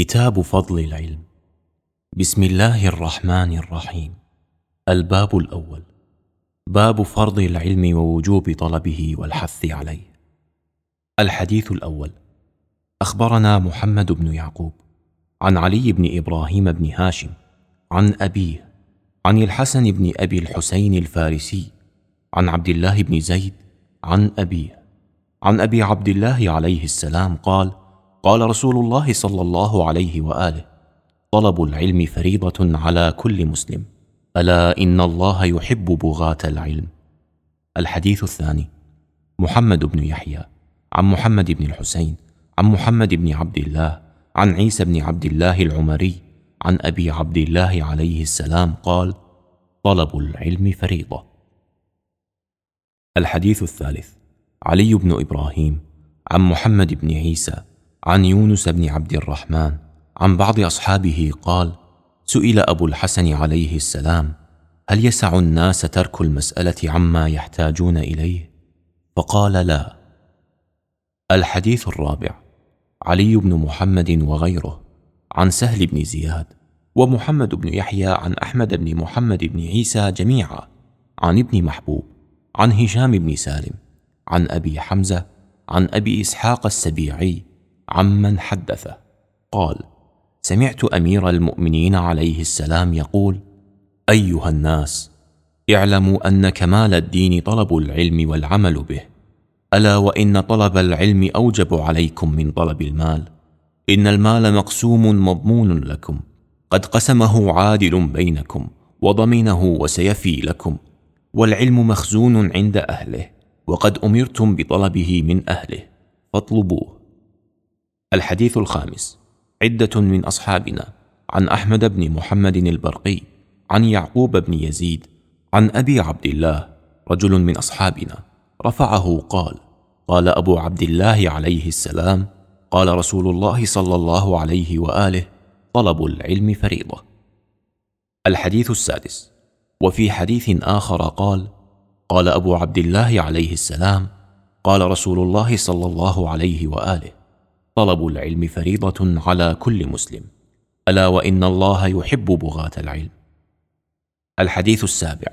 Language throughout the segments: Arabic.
كتاب فضل العلم. بسم الله الرحمن الرحيم. الباب الأول. باب فرض العلم ووجوب طلبه والحث عليه. الحديث الأول. أخبرنا محمد بن يعقوب عن علي بن إبراهيم بن هاشم عن أبيه عن الحسن بن أبي الحسين الفارسي عن عبد الله بن زيد عن أبيه عن أبي عبد الله عليه السلام قال قال رسول الله صلى الله عليه وآله طلب العلم فريضة على كل مسلم ألا إن الله يحب بغاة العلم. الحديث الثاني محمد بن يحيى عن محمد بن الحسين عن محمد بن عبد الله عن عيسى بن عبد الله العمري عن أبي عبد الله عليه السلام قال طلب العلم فريضة. الحديث الثالث علي بن إبراهيم عن محمد بن عيسى عن يونس بن عبد الرحمن عن بعض أصحابه قال سئل أبو الحسن عليه السلام هل يسع الناس ترك المسألة عما يحتاجون إليه؟ فقال لا. الحديث الرابع علي بن محمد وغيره عن سهل بن زياد ومحمد بن يحيى عن أحمد بن محمد بن عيسى جميعا عن ابن محبوب عن هشام بن سالم عن أبي حمزة عن أبي إسحاق السبيعي عمن حدثه. قال سمعت أمير المؤمنين عليه السلام يقول أيها الناس اعلموا أن كمال الدين طلب العلم والعمل به. ألا وإن طلب العلم أوجب عليكم من طلب المال؟ إن المال مقسوم مضمون لكم. قد قسمه عادل بينكم وضمنه وسيفي لكم. والعلم مخزون عند أهله وقد أمرتم بطلبه من أهله. فاطلبوه. الحديث الخامس. عدة من أصحابنا عن أحمد بن محمد البرقي عن يعقوب بن يزيد عن أبي عبد الله رجل من أصحابنا رفعه قال قال أبو عبد الله عليه السلام قال رسول الله صلى الله عليه وآله طلب العلم فريضة. الحديث السادس. وفي حديث آخر قال قال أبو عبد الله عليه السلام قال رسول الله صلى الله عليه وآله طلب العلم فريضة على كل مسلم. ألا وإن الله يحب بغاة العلم. الحديث السابع.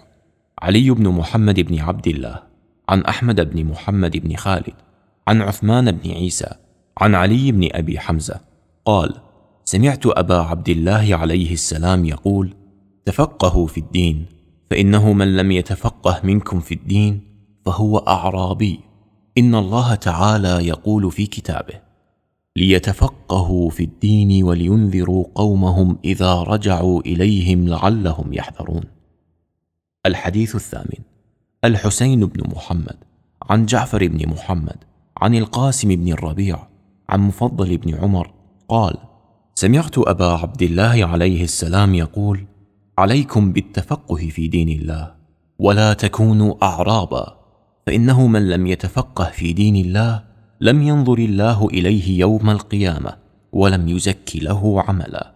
علي بن محمد بن عبد الله. عن أحمد بن محمد بن خالد. عن عثمان بن عيسى. عن علي بن أبي حمزة. قال سمعت أبا عبد الله عليه السلام يقول تفقهوا في الدين فإنه من لم يتفقه منكم في الدين فهو أعرابي. إن الله تعالى يقول في كتابه ليتفقهوا في الدين ولينذروا قومهم إذا رجعوا إليهم لعلهم يحذرون. الحديث الثامن. الحسين بن محمد. عن جعفر بن محمد. عن القاسم بن الربيع. عن مفضل بن عمر. قال سمعت أبا عبد الله عليه السلام يقول عليكم بالتفقه في دين الله ولا تكونوا أعرابا فإنه من لم يتفقه في دين الله لم ينظر الله إليه يوم القيامة ولم يزك له عملا.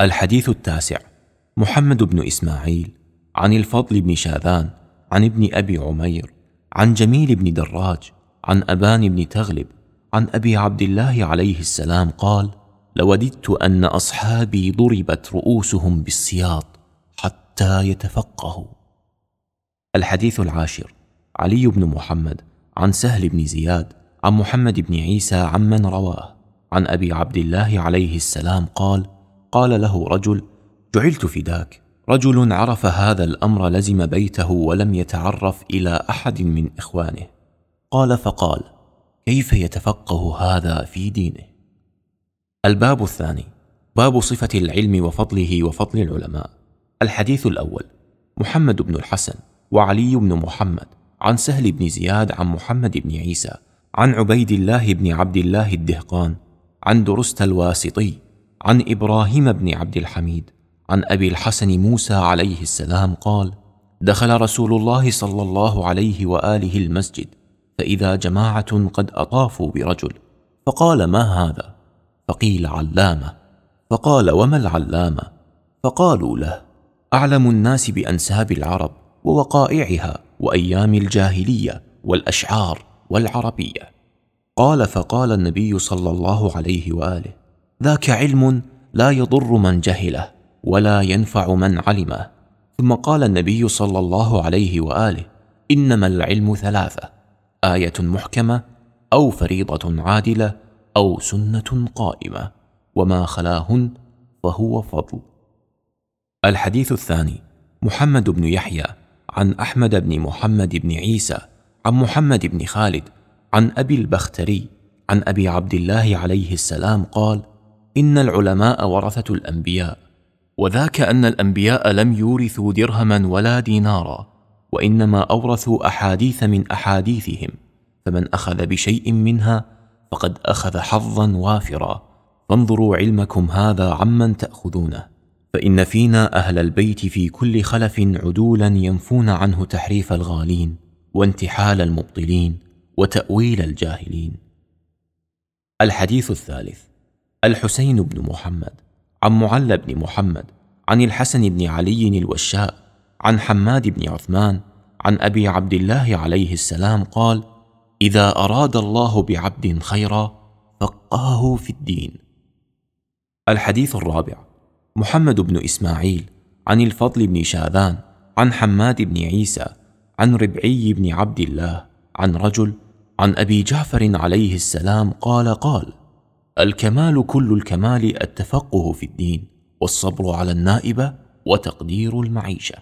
الحديث التاسع محمد بن إسماعيل عن الفضل بن شاذان عن ابن أبي عمير عن جميل بن دراج عن أبان بن تغلب عن أبي عبد الله عليه السلام قال لوددت أن أصحابي ضربت رؤوسهم بالسياط حتى يتفقهوا. الحديث العاشر علي بن محمد عن سهل بن زياد عن محمد بن عيسى عمن رواه. عن أبي عبد الله عليه السلام قال قال له رجل جعلت فداك. رجل عرف هذا الأمر لزم بيته ولم يتعرف إلى أحد من إخوانه. قال فقال كيف يتفقه هذا في دينه؟ الباب الثاني باب صفة العلم وفضله وفضل العلماء. الحديث الأول محمد بن الحسن وعلي بن محمد عن سهل بن زياد عن محمد بن عيسى عن عبيد الله بن عبد الله الدهقان عن درست الواسطي عن إبراهيم بن عبد الحميد عن أبي الحسن موسى عليه السلام قال دخل رسول الله صلى الله عليه وآله المسجد فإذا جماعة قد أطافوا برجل فقال ما هذا؟ فقيل علامة. فقال وما العلامة؟ فقالوا له أعلم الناس بأنساب العرب ووقائعها وأيام الجاهلية والأشعار والعربية. قال فقال النبي صلى الله عليه وآله ذاك علم لا يضر من جهله ولا ينفع من علمه. ثم قال النبي صلى الله عليه وآله إنما العلم ثلاثة آية محكمة أو فريضة عادلة أو سنة قائمة وما خلاهن فهو فضل. الحديث الثاني محمد بن يحيى عن أحمد بن محمد بن عيسى عن محمد بن خالد عن أبي البختري عن أبي عبد الله عليه السلام قال إن العلماء ورثة الأنبياء وذاك أن الأنبياء لم يورثوا درهما ولا دينارا وإنما أورثوا أحاديث من أحاديثهم فمن أخذ بشيء منها فقد أخذ حظا وافرا. فانظروا علمكم هذا عمن تأخذونه. فإن فينا أهل البيت في كل خلف عدولا ينفون عنه تحريف الغالين وانتحال المبطلين وتأويل الجاهلين. الحديث الثالث الحسين بن محمد عن معل بن محمد عن الحسن بن علي الوشاء عن حماد بن عثمان عن أبي عبد الله عليه السلام قال إذا أراد الله بعبد خيرا فقهه في الدين. الحديث الرابع محمد بن إسماعيل عن الفضل بن شاذان عن حماد بن عيسى عن ربعي بن عبد الله عن رجل عن أبي جعفر عليه السلام قال قال الكمال كل الكمال التفقه في الدين والصبر على النائبة وتقدير المعيشة.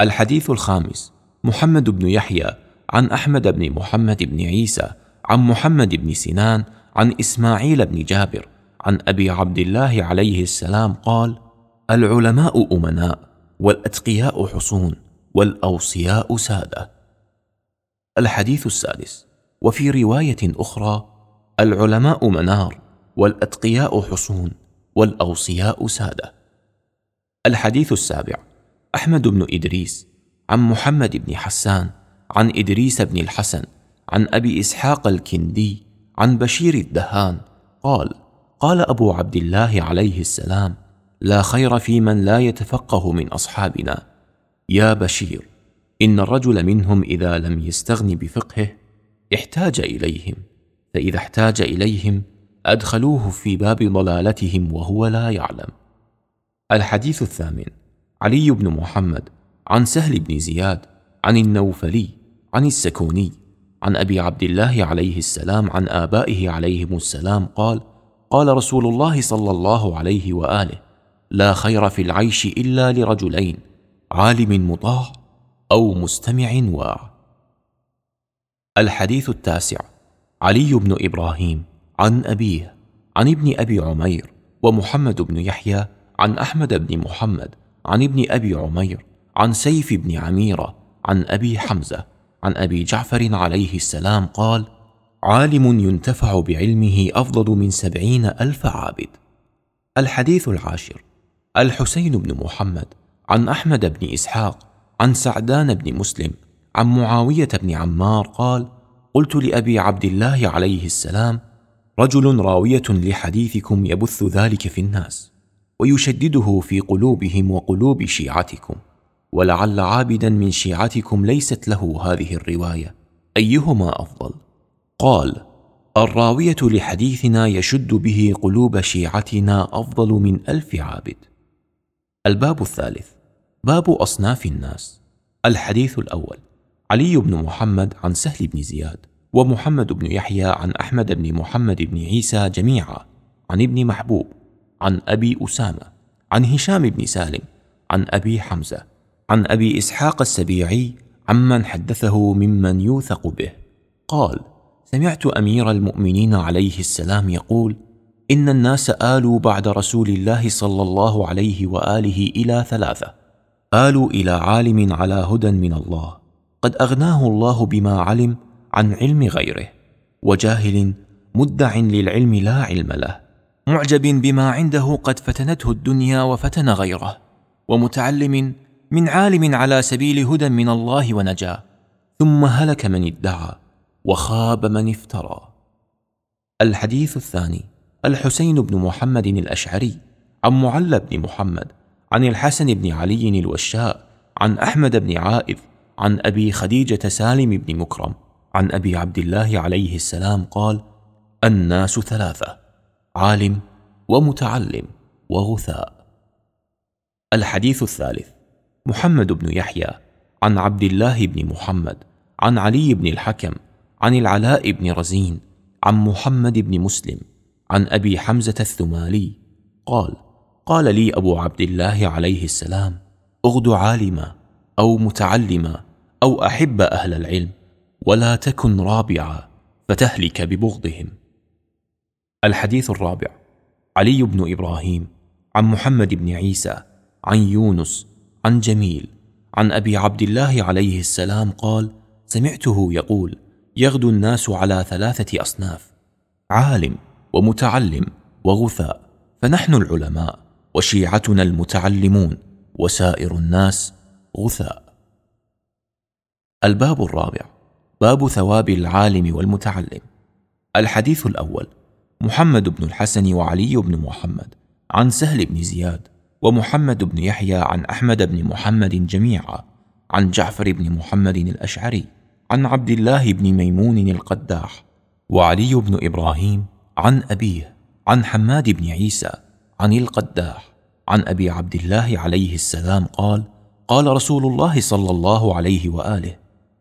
الحديث الخامس محمد بن يحيى عن أحمد بن محمد بن عيسى عن محمد بن سنان عن إسماعيل بن جابر عن أبي عبد الله عليه السلام قال العلماء أمناء والأتقياء حصون والأوصياء سادة. الحديث السادس. وفي رواية أخرى العلماء منار والأتقياء حصون والأوصياء سادة. الحديث السابع. أحمد بن إدريس عن محمد بن حسان عن إدريس بن الحسن عن أبي إسحاق الكندي عن بشير الدهان قال قال أبو عبد الله عليه السلام لا خير في من لا يتفقه من أصحابنا. يا بشير إن الرجل منهم إذا لم يستغن بفقهه احتاج إليهم فإذا احتاج إليهم أدخلوه في باب ضلالتهم وهو لا يعلم. الحديث الثامن علي بن محمد عن سهل بن زياد عن النوفلي عن السكوني عن أبي عبد الله عليه السلام عن آبائه عليهم السلام قال قال رسول الله صلى الله عليه وآله لا خير في العيش إلا لرجلين عالم مطاع أو مستمع واع. الحديث التاسع علي بن إبراهيم عن أبيه عن ابن أبي عمير ومحمد بن يحيى عن أحمد بن محمد عن ابن أبي عمير عن سيف بن عميرة عن أبي حمزة عن أبي جعفر عليه السلام قال عالم ينتفع بعلمه أفضل من سبعين ألف عابد. الحديث العاشر. الحسين بن محمد عن أحمد بن إسحاق عن سعدان بن مسلم عن معاوية بن عمار قال قلت لأبي عبد الله عليه السلام رجل راوية لحديثكم يبث ذلك في الناس ويشدده في قلوبهم وقلوب شيعتكم ولعل عابدا من شيعتكم ليست له هذه الرواية. أيهما أفضل؟ قال الراوية لحديثنا يشد به قلوب شيعتنا أفضل من ألف عابد. الباب الثالث باب أصناف الناس. الحديث الأول علي بن محمد عن سهل بن زياد ومحمد بن يحيى عن أحمد بن محمد بن عيسى جميعا عن ابن محبوب عن أبي أسامة عن هشام بن سالم عن أبي حمزة عن أبي إسحاق السبيعي عمن حدثه ممن يوثق به. قال سمعت أمير المؤمنين عليه السلام يقول إن الناس آلوا بعد رسول الله صلى الله عليه وآله إلى ثلاثة. آلوا إلى عالم على هدى من الله. قد أغناه الله بما علم عن علم غيره. وجاهل مدع للعلم لا علم له. معجب بما عنده قد فتنته الدنيا وفتن غيره. ومتعلم من عالم على سبيل هدى من الله ونجاه ثم هلك من ادعى. وخاب من افترى. الحديث الثاني الحسين بن محمد الأشعري عن معل بن محمد عن الحسن بن علي الوشاء عن أحمد بن عائذ عن أبي خديجة سالم بن مكرم عن أبي عبد الله عليه السلام قال الناس ثلاثة عالم ومتعلم وغثاء. الحديث الثالث محمد بن يحيى عن عبد الله بن محمد عن علي بن الحكم عن العلاء بن رزين عن محمد بن مسلم عن أبي حمزة الثمالي. قال قال لي أبو عبد الله عليه السلام اغد عالما أو متعلما أو أحب أهل العلم ولا تكن رابعا فتهلك ببغضهم. الحديث الرابع علي بن إبراهيم عن محمد بن عيسى عن يونس عن جميل عن أبي عبد الله عليه السلام قال سمعته يقول يغدو الناس على ثلاثة أصناف عالم ومتعلم وغثاء فنحن العلماء وشيعتنا المتعلمون وسائر الناس غثاء. الباب الرابع باب ثواب العالم والمتعلم. الحديث الأول محمد بن الحسن وعلي بن محمد عن سهل بن زياد ومحمد بن يحيى عن أحمد بن محمد جميعا عن جعفر بن محمد الأشعري. عن عبد الله بن ميمون القداح وعلي بن إبراهيم عن أبيه عن حماد بن عيسى عن القداح عن أبي عبد الله عليه السلام قال قال رسول الله صلى الله عليه وآله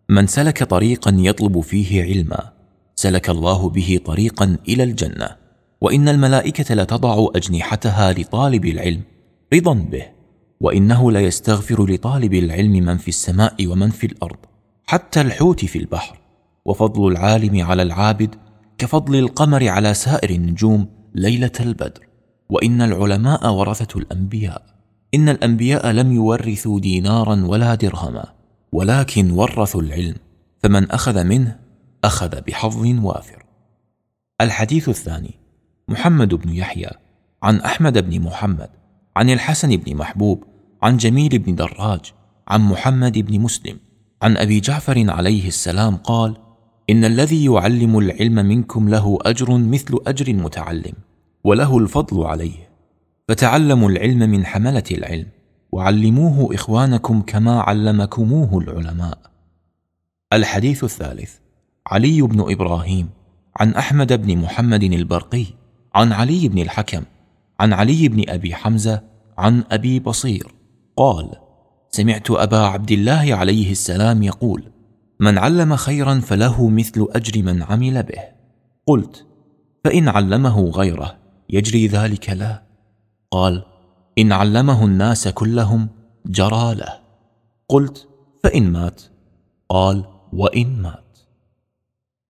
من سلك طريقا يطلب فيه علما سلك الله به طريقا إلى الجنة وإن الملائكة لتضع أجنحتها لطالب العلم رضا به وإنه ليستغفر لطالب العلم من في السماء ومن في الأرض حتى الحوت في البحر وفضل العالم على العابد كفضل القمر على سائر النجوم ليلة البدر. وإن العلماء ورثة الأنبياء إن الأنبياء لم يورثوا دينارا ولا درهما ولكن ورثوا العلم فمن أخذ منه أخذ بحظ وافر. الحديث الثاني محمد بن يحيى عن أحمد بن محمد عن الحسن بن محبوب عن جميل بن دراج عن محمد بن مسلم. عن أبي جعفر عليه السلام قال إن الذي يعلم العلم منكم له أجر مثل أجر المتعلم وله الفضل عليه. فتعلموا العلم من حملة العلم وعلموه إخوانكم كما علمكموه العلماء. الحديث الثالث. علي بن إبراهيم عن أحمد بن محمد البرقي عن علي بن الحكم عن علي بن أبي حمزة عن أبي بصير قال سمعت أبا عبد الله عليه السلام يقول من علم خيرا فله مثل أجر من عمل به. قلت فإن علمه غيره يجري ذلك له قال إن علمه الناس كلهم جرى له. قلت فإن مات؟ قال وإن مات.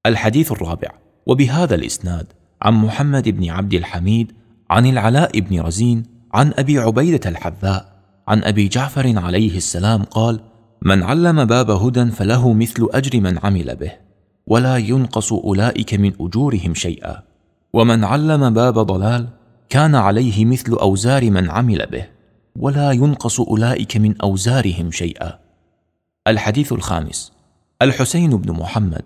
الحديث الرابع وبهذا الإسناد عن محمد بن عبد الحميد عن العلاء بن رزين عن أبي عبيدة الحذاء عن أبي جعفر عليه السلام قال من علم باب هدى فله مثل أجر من عمل به ولا ينقص أولئك من أجورهم شيئا. ومن علم باب ضلال كان عليه مثل أوزار من عمل به ولا ينقص أولئك من أوزارهم شيئا. الحديث الخامس الحسين بن محمد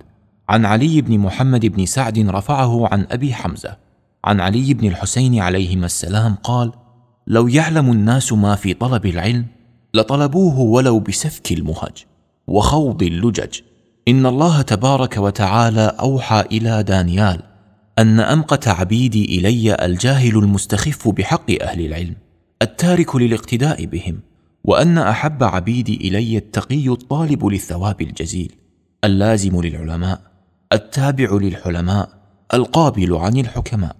عن علي بن محمد بن سعد رفعه عن أبي حمزة عن علي بن الحسين عليهما السلام قال لو يعلم الناس ما في طلب العلم لطلبوه ولو بسفك المهج وخوض اللجج. إن الله تبارك وتعالى أوحى إلى دانيال أن أمقت عبيدي إلي الجاهل المستخف بحق أهل العلم التارك للاقتداء بهم وأن أحب عبيدي إلي التقي الطالب للثواب الجزيل اللازم للعلماء التابع للحلماء القابل عن الحكماء.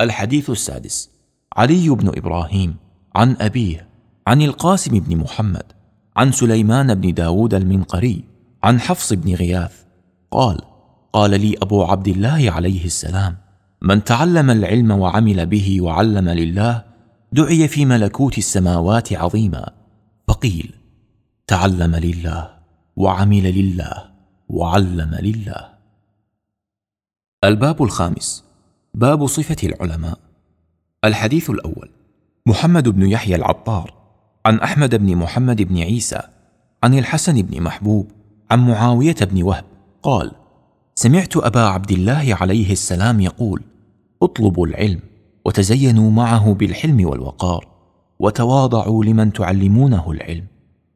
الحديث السادس علي بن إبراهيم عن أبيه عن القاسم بن محمد عن سليمان بن داود المنقري عن حفص بن غياث. قال قال لي أبو عبد الله عليه السلام من تعلم العلم وعمل به وعلم لله دعي في ملكوت السماوات عظيما. فقيل تعلم لله وعمل لله وعلم لله. الباب الخامس باب صفة العلماء. الحديث الأول. محمد بن يحيى العطار عن أحمد بن محمد بن عيسى عن الحسن بن محبوب عن معاوية بن وهب قال سمعت أبا عبد الله عليه السلام يقول اطلبوا العلم وتزينوا معه بالحلم والوقار وتواضعوا لمن تعلمونه العلم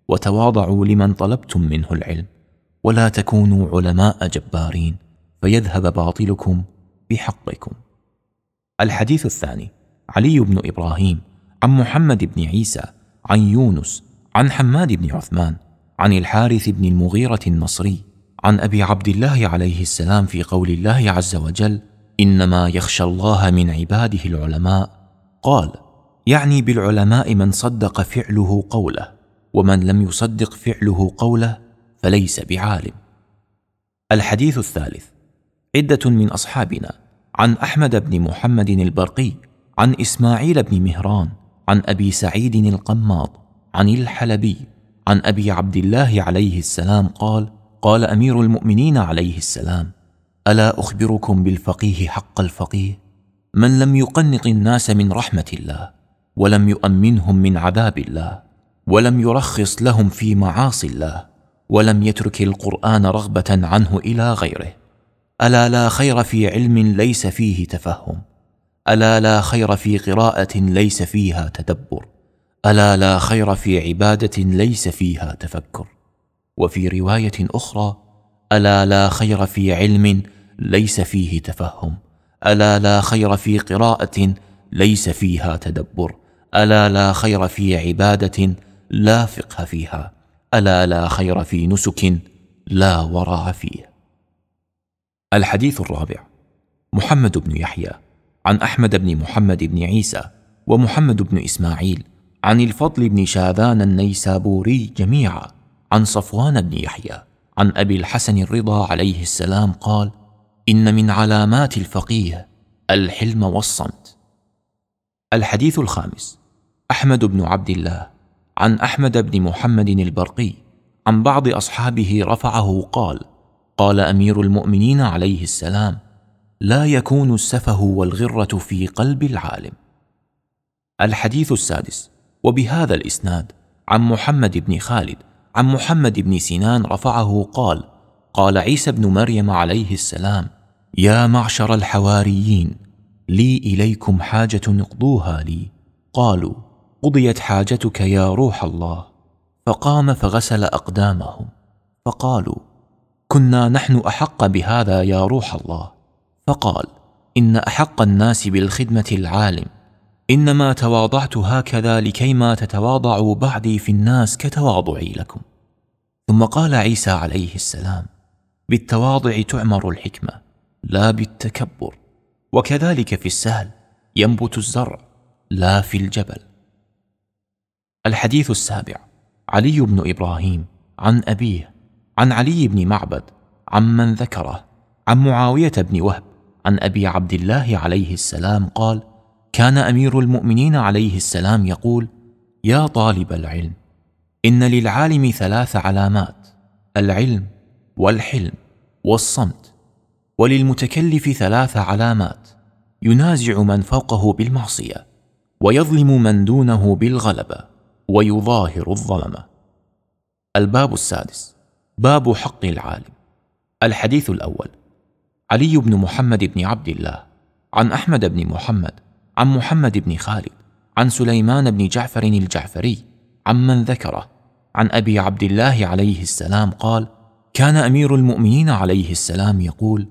وتواضعوا لمن طلبتم منه العلم ولا تكونوا علماء جبارين فيذهب باطلكم بحقكم. الحديث الثاني علي بن إبراهيم عن محمد بن عيسى عن يونس عن حماد بن عثمان عن الحارث بن المغيرة النصري عن أبي عبد الله عليه السلام في قول الله عز وجل إنما يخشى الله من عباده العلماء. قال يعني بالعلماء من صدق فعله قوله ومن لم يصدق فعله قوله فليس بعالم. الحديث الثالث عدة من أصحابنا عن أحمد بن محمد البرقي عن إسماعيل بن مهران عن أبي سعيد القماط عن الحلبي عن أبي عبد الله عليه السلام قال قال أمير المؤمنين عليه السلام ألا أخبركم بالفقيه حق الفقيه؟ من لم يقنط الناس من رحمة الله ولم يؤمنهم من عذاب الله ولم يرخص لهم في معاصي الله ولم يترك القرآن رغبة عنه إلى غيره. ألا لا خير في علم ليس فيه تفهم؟ ألا لا خير في قراءة ليس فيها تدبر؟ ألا لا خير في عبادة ليس فيها تفكر؟ وفي رواية أخرى ألا لا خير في علم ليس فيه تفهم؟ ألا لا خير في قراءة ليس فيها تدبر؟ ألا لا خير في عبادة لا فقه فيها؟ ألا لا خير في نسك لا ورع فيه؟ الحديث الرابع محمد بن يحيى عن أحمد بن محمد بن عيسى ومحمد بن إسماعيل عن الفضل بن شاذان النيسابوري جميعا عن صفوان بن يحيى عن أبي الحسن الرضا عليه السلام قال إن من علامات الفقيه الحلم والصمت. الحديث الخامس أحمد بن عبد الله عن أحمد بن محمد البرقي عن بعض أصحابه رفعه قال قال أمير المؤمنين عليه السلام لا يكون السفه والغرة في قلب العالم. الحديث السادس وبهذا الإسناد عن محمد بن خالد عن محمد بن سنان رفعه قال قال عيسى بن مريم عليه السلام يا معشر الحواريين لي إليكم حاجة اقضوها لي. قالوا قضيت حاجتك يا روح الله. فقام فغسل أقدامهم. فقالوا كنا نحن أحق بهذا يا روح الله. فقال إن أحق الناس بالخدمة العالم. إنما تواضعت هكذا لكيما تتواضعوا بعدي في الناس كتواضعي لكم. ثم قال عيسى عليه السلام بالتواضع تعمر الحكمة لا بالتكبر. وكذلك في السهل ينبت الزرع لا في الجبل. الحديث السابع علي بن إبراهيم عن أبيه عن علي بن معبد عمن ذكره عن معاوية بن وهب عن أبي عبد الله عليه السلام قال كان أمير المؤمنين عليه السلام يقول يا طالب العلم إن للعالم ثلاث علامات العلم والحلم والصمت وللمتكلف ثلاث علامات ينازع من فوقه بالمعصية ويظلم من دونه بالغلبة ويظاهر الظلمه الباب السادس باب حق العالم الحديث الأول علي بن محمد بن عبد الله عن أحمد بن محمد عن محمد بن خالد عن سليمان بن جعفر الجعفري عمن ذكره عن أبي عبد الله عليه السلام قال كان أمير المؤمنين عليه السلام يقول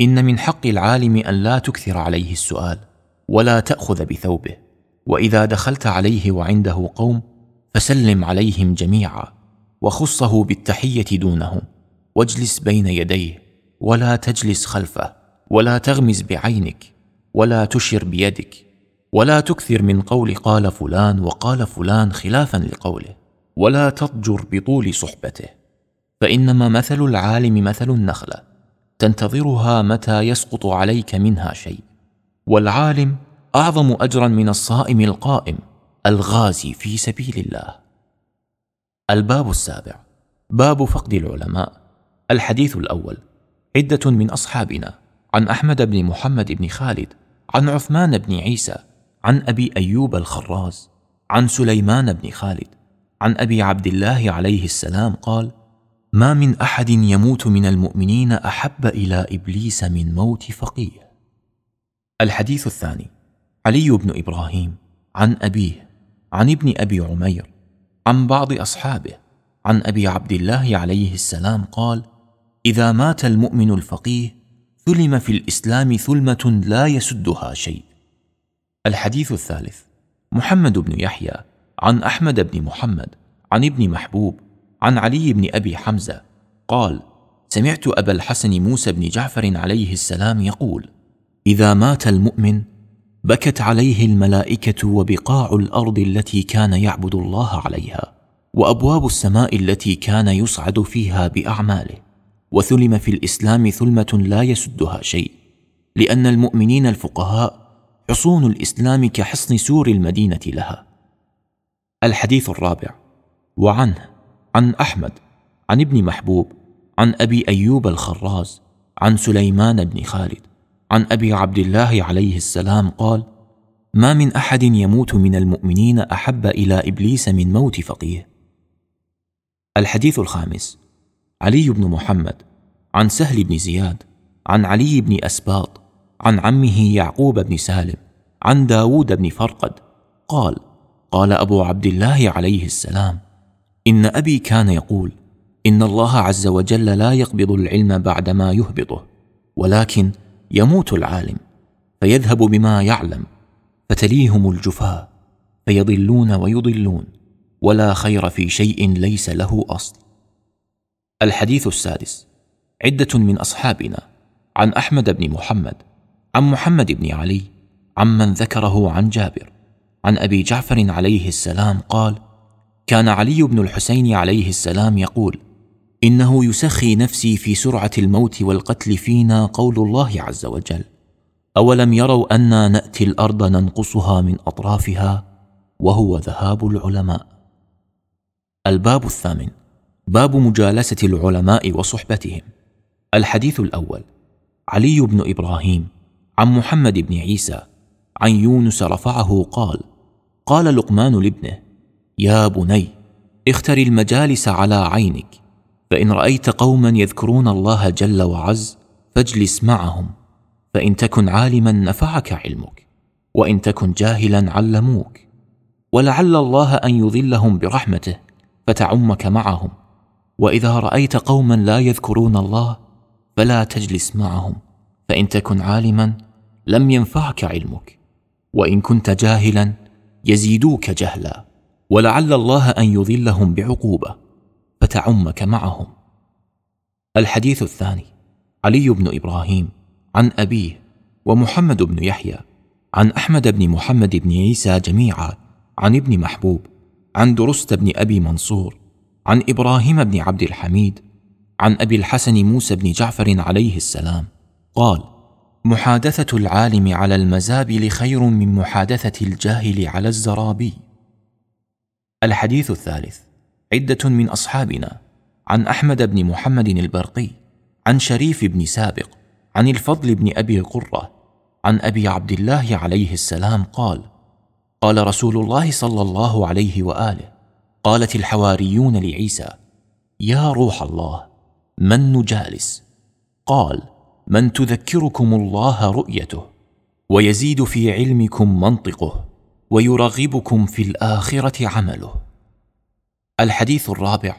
إن من حق العالم أن لا تكثر عليه السؤال ولا تأخذ بثوبه وإذا دخلت عليه وعنده قوم فسلم عليهم جميعا وخصه بالتحية دونهم واجلس بين يديه ولا تجلس خلفه ولا تغمز بعينك ولا تشر بيدك ولا تكثر من قول قال فلان وقال فلان خلافا لقوله ولا تضجر بطول صحبته. فإنما مثل العالم مثل النخلة تنتظرها متى يسقط عليك منها شيء. والعالم أعظم اجرا من الصائم القائم الغازي في سبيل الله. الباب السابع باب فقد العلماء الحديث الأول. عدة من أصحابنا عن أحمد بن محمد بن خالد عن عثمان بن عيسى عن أبي أيوب الخراز عن سليمان بن خالد عن أبي عبد الله عليه السلام قال ما من أحد يموت من المؤمنين أحب إلى إبليس من موت فقيه الحديث الثاني علي بن إبراهيم عن أبيه عن ابن أبي عمير عن بعض أصحابه عن أبي عبد الله عليه السلام قال إذا مات المؤمن الفقيه ثلم في الإسلام ثلمة لا يسدها شيء. الحديث الثالث محمد بن يحيى عن أحمد بن محمد عن ابن محبوب عن علي بن أبي حمزة قال سمعت أبا الحسن موسى بن جعفر عليه السلام يقول إذا مات المؤمن بكت عليه الملائكة وبقاع الأرض التي كان يعبد الله عليها وأبواب السماء التي كان يصعد فيها بأعماله. وثلم في الإسلام ثلمة لا يسدها شيء لأن المؤمنين الفقهاء حصون الإسلام كحصن سور المدينة لها. الحديث الرابع وعنه عن أحمد عن ابن محبوب عن أبي أيوب الخراز عن سليمان بن خالد عن أبي عبد الله عليه السلام قال ما من أحد يموت من المؤمنين أحب إلى إبليس من موت فقيه. الحديث الخامس علي بن محمد عن سهل بن زياد عن علي بن أسباط عن عمه يعقوب بن سالم عن داود بن فرقد قال قال أبو عبد الله عليه السلام إن أبي كان يقول إن الله عز وجل لا يقبض العلم بعدما يهبطه ولكن يموت العالم فيذهب بما يعلم فتليهم الجفاه فيضلون ويضلون ولا خير في شيء ليس له أصل. الحديث السادس. عدة من أصحابنا عن أحمد بن محمد عن محمد بن علي عمن ذكره عن جابر عن أبي جعفر عليه السلام قال كان علي بن الحسين عليه السلام يقول إنه يسخي نفسي في سرعة الموت والقتل فينا قول الله عز وجل أولم يروا أنا نأتي الأرض ننقصها من أطرافها؟ وهو ذهاب العلماء. الباب الثامن. باب مجالسة العلماء وصحبتهم. الحديث الأول علي بن إبراهيم عن محمد بن عيسى عن يونس رفعه قال قال لقمان لابنه يا بني اختر المجالس على عينك فإن رأيت قوما يذكرون الله جل وعز فاجلس معهم فإن تكن عالما نفعك علمك وإن تكن جاهلا علموك ولعل الله أن يظلهم برحمته فتعمك معهم. وإذا رأيت قوما لا يذكرون الله فلا تجلس معهم فإن تكن عالما لم ينفعك علمك وإن كنت جاهلا يزيدوك جهلا ولعل الله أن يظلهم بعقوبة فتعمك معهم. الحديث الثاني علي بن إبراهيم عن أبيه ومحمد بن يحيى عن أحمد بن محمد بن عيسى جميعا عن ابن محبوب عن درست بن أبي منصور عن إبراهيم بن عبد الحميد عن أبي الحسن موسى بن جعفر عليه السلام قال محادثة العالم على المزابل خير من محادثة الجاهل على الزرابي. الحديث الثالث عدة من أصحابنا عن أحمد بن محمد البرقي عن شريف بن سابق عن الفضل بن أبي قرة عن أبي عبد الله عليه السلام قال قال رسول الله صلى الله عليه وآله قالت الحواريون لعيسى يا روح الله من نجالس؟ قال من تذكركم الله رؤيته ويزيد في علمكم منطقه ويرغبكم في الآخرة عمله. الحديث الرابع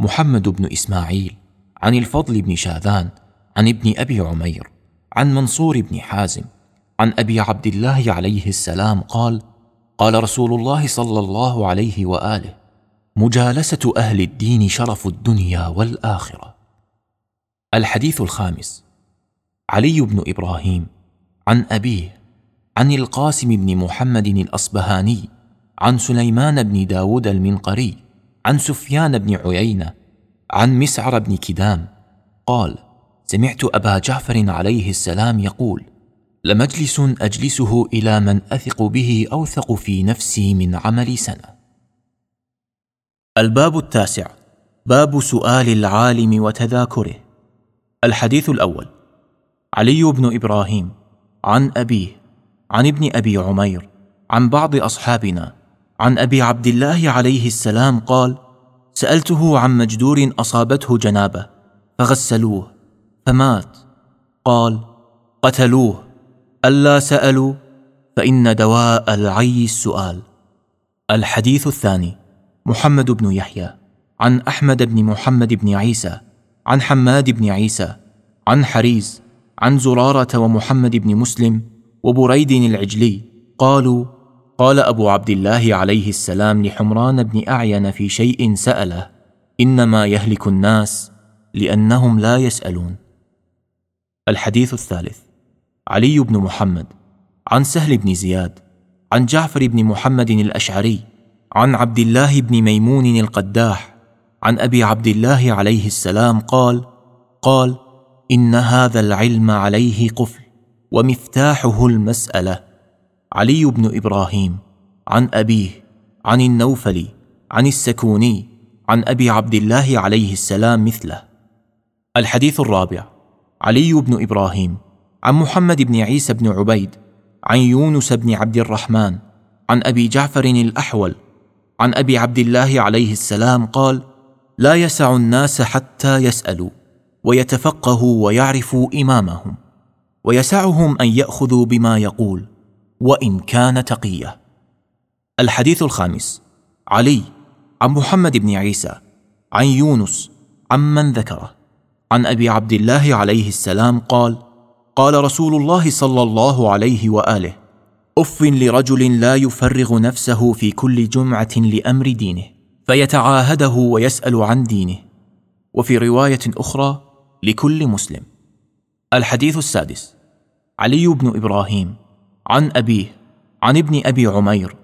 محمد بن إسماعيل عن الفضل بن شاذان عن ابن أبي عمير عن منصور بن حازم عن أبي عبد الله عليه السلام قال قال رسول الله صلى الله عليه وآله مجالسة أهل الدين شرف الدنيا والآخرة. الحديث الخامس. علي بن إبراهيم عن أبيه عن القاسم بن محمد الأصبهاني عن سليمان بن داود المنقري عن سفيان بن عيينة عن مسعر بن كدام قال سمعت أبا جعفر عليه السلام يقول لمجلس أجلسه إلى من أثق به أوثق في نفسي من عمل سنة. الباب التاسع. باب سؤال العالم وتذاكره. الحديث الأول. علي بن إبراهيم عن أبيه عن ابن أبي عمير عن بعض أصحابنا عن أبي عبد الله عليه السلام قال سألته عن مجدور أصابته جنابة فغسلوه فمات. قال قتلوه ألا سألوا فإن دواء العي السؤال. الحديث الثاني. محمد بن يحيى عن أحمد بن محمد بن عيسى عن حماد بن عيسى عن حريز عن زرارة ومحمد بن مسلم وبريد العجلي قالوا قال أبو عبد الله عليه السلام لحمران بن أعين في شيء سأله إنما يهلك الناس لأنهم لا يسألون. الحديث الثالث علي بن محمد عن سهل بن زياد عن جعفر بن محمد الأشعري عن عبد الله بن ميمون القداح عن أبي عبد الله عليه السلام قال قال إن هذا العلم عليه قفل ومفتاحه المسألة. علي بن إبراهيم عن أبيه عن النوفل عن السكوني عن أبي عبد الله عليه السلام مثله. الحديث الرابع علي بن إبراهيم عن محمد بن عيسى بن عبيد عن يونس بن عبد الرحمن عن أبي جعفر الأحول عن أبي عبد الله عليه السلام قال لا يسع الناس حتى يسألوا ويتفقهوا ويعرفوا إمامهم ويسعهم أن يأخذوا بما يقول وإن كان تقية. الحديث الخامس علي عن محمد بن عيسى عن يونس عمن ذكره. عن أبي عبد الله عليه السلام قال قال رسول الله صلى الله عليه وآله اف لرجل لا يفرغ نفسه في كل جمعه لامر دينه فيتعاهده ويسال عن دينه. وفي روايه أخرى لكل مسلم. الحديث السادس علي بن إبراهيم عن أبيه عن ابن أبي عمير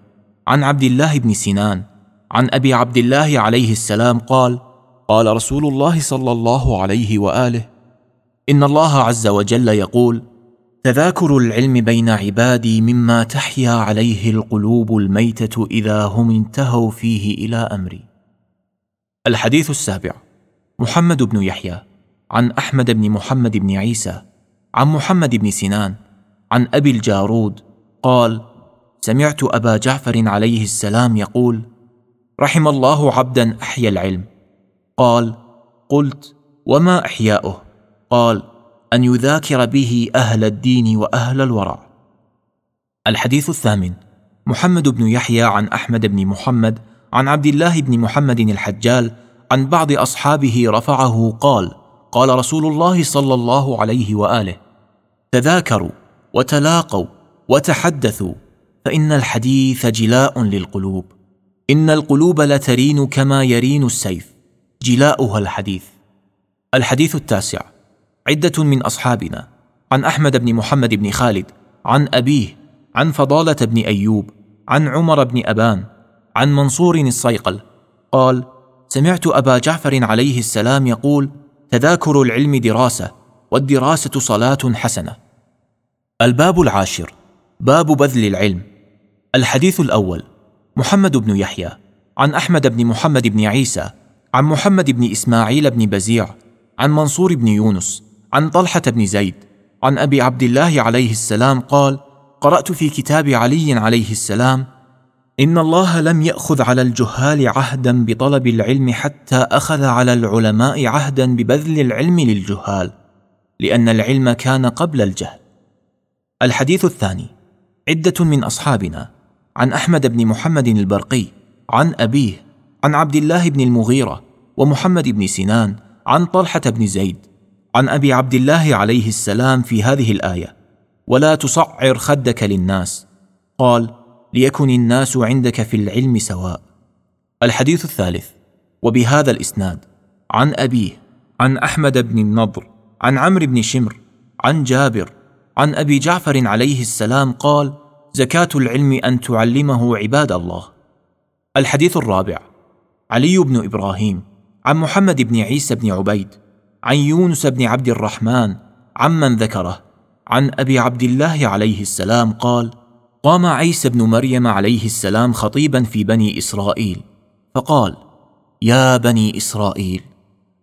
عن عبد الله بن سنان عن أبي عبد الله عليه السلام قال قال رسول الله صلى الله عليه وآله إن الله عز وجل يقول تذاكر العلم بين عبادي مما تحيا عليه القلوب الميتة إذا هم انتهوا فيه إلى أمري. الحديث السابع. محمد بن يحيى. عن أحمد بن محمد بن عيسى. عن محمد بن سنان. عن أبي الجارود. قال سمعت أبا جعفر عليه السلام يقول رحم الله عبدا أحيا العلم. قال قلت وما إحياؤه؟ قال أن يذاكر به أهل الدين وأهل الورع الحديث الثامن. محمد بن يحيى عن أحمد بن محمد عن عبد الله بن محمد الحجال عن بعض أصحابه رفعه قال قال رسول الله صلى الله عليه وآله تذاكروا وتلاقوا وتحدثوا فإن الحديث جلاء للقلوب. إن القلوب لترين كما يرين السيف. جلاؤها الحديث. الحديث التاسع. عدة من أصحابنا عن أحمد بن محمد بن خالد عن أبيه عن فضالة بن أيوب عن عمر بن أبان عن منصور الصيقل. قال سمعت أبا جعفر عليه السلام يقول تذاكر العلم دراسة والدراسة صلاة حسنة. الباب العاشر باب بذل العلم. الحديث الأول محمد بن يحيى عن أحمد بن محمد بن عيسى عن محمد بن إسماعيل بن بزيع عن منصور بن يونس عن طلحة بن زيد عن أبي عبد الله عليه السلام قال قرأت في كتاب علي عليه السلام إن الله لم يأخذ على الجهال عهدا بطلب العلم حتى أخذ على العلماء عهدا ببذل العلم للجهال لأن العلم كان قبل الجهل. الحديث الثاني عدة من أصحابنا عن أحمد بن محمد البرقي عن أبيه عن عبد الله بن المغيرة ومحمد بن سنان عن طلحة بن زيد. عن أبي عبد الله عليه السلام في هذه الآية ولا تصعر خدك للناس. قال ليكن الناس عندك في العلم سواء. الحديث الثالث وبهذا الإسناد عن أبيه عن أحمد بن النضر عن عمرو بن شمر عن جابر عن أبي جعفر عليه السلام قال زكاة العلم أن تعلمه عباد الله. الحديث الرابع علي بن إبراهيم عن محمد بن عيسى بن عبيد عن يونس بن عبد الرحمن عمن ذكره عن أبي عبد الله عليه السلام قال قام عيسى بن مريم عليه السلام خطيبا في بني إسرائيل فقال يا بني إسرائيل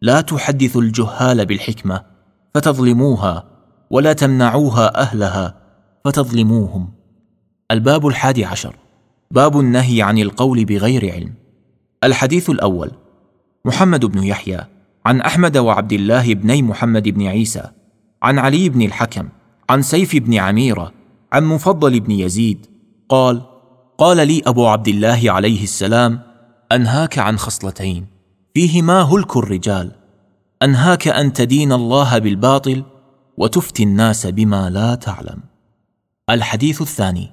لا تحدثوا الجهال بالحكمة فتظلموها ولا تمنعوها أهلها فتظلموهم. الباب الحادي عشر باب النهي عن القول بغير علم. الحديث الأول محمد بن يحيى عن أحمد وعبد الله بني محمد بن عيسى عن علي بن الحكم عن سيف بن عميرة عن مفضل بن يزيد قال قال لي أبو عبد الله عليه السلام أنهاك عن خصلتين فيهما هلك الرجال أنهاك أن تدين الله بالباطل وتفتي الناس بما لا تعلم. الحديث الثاني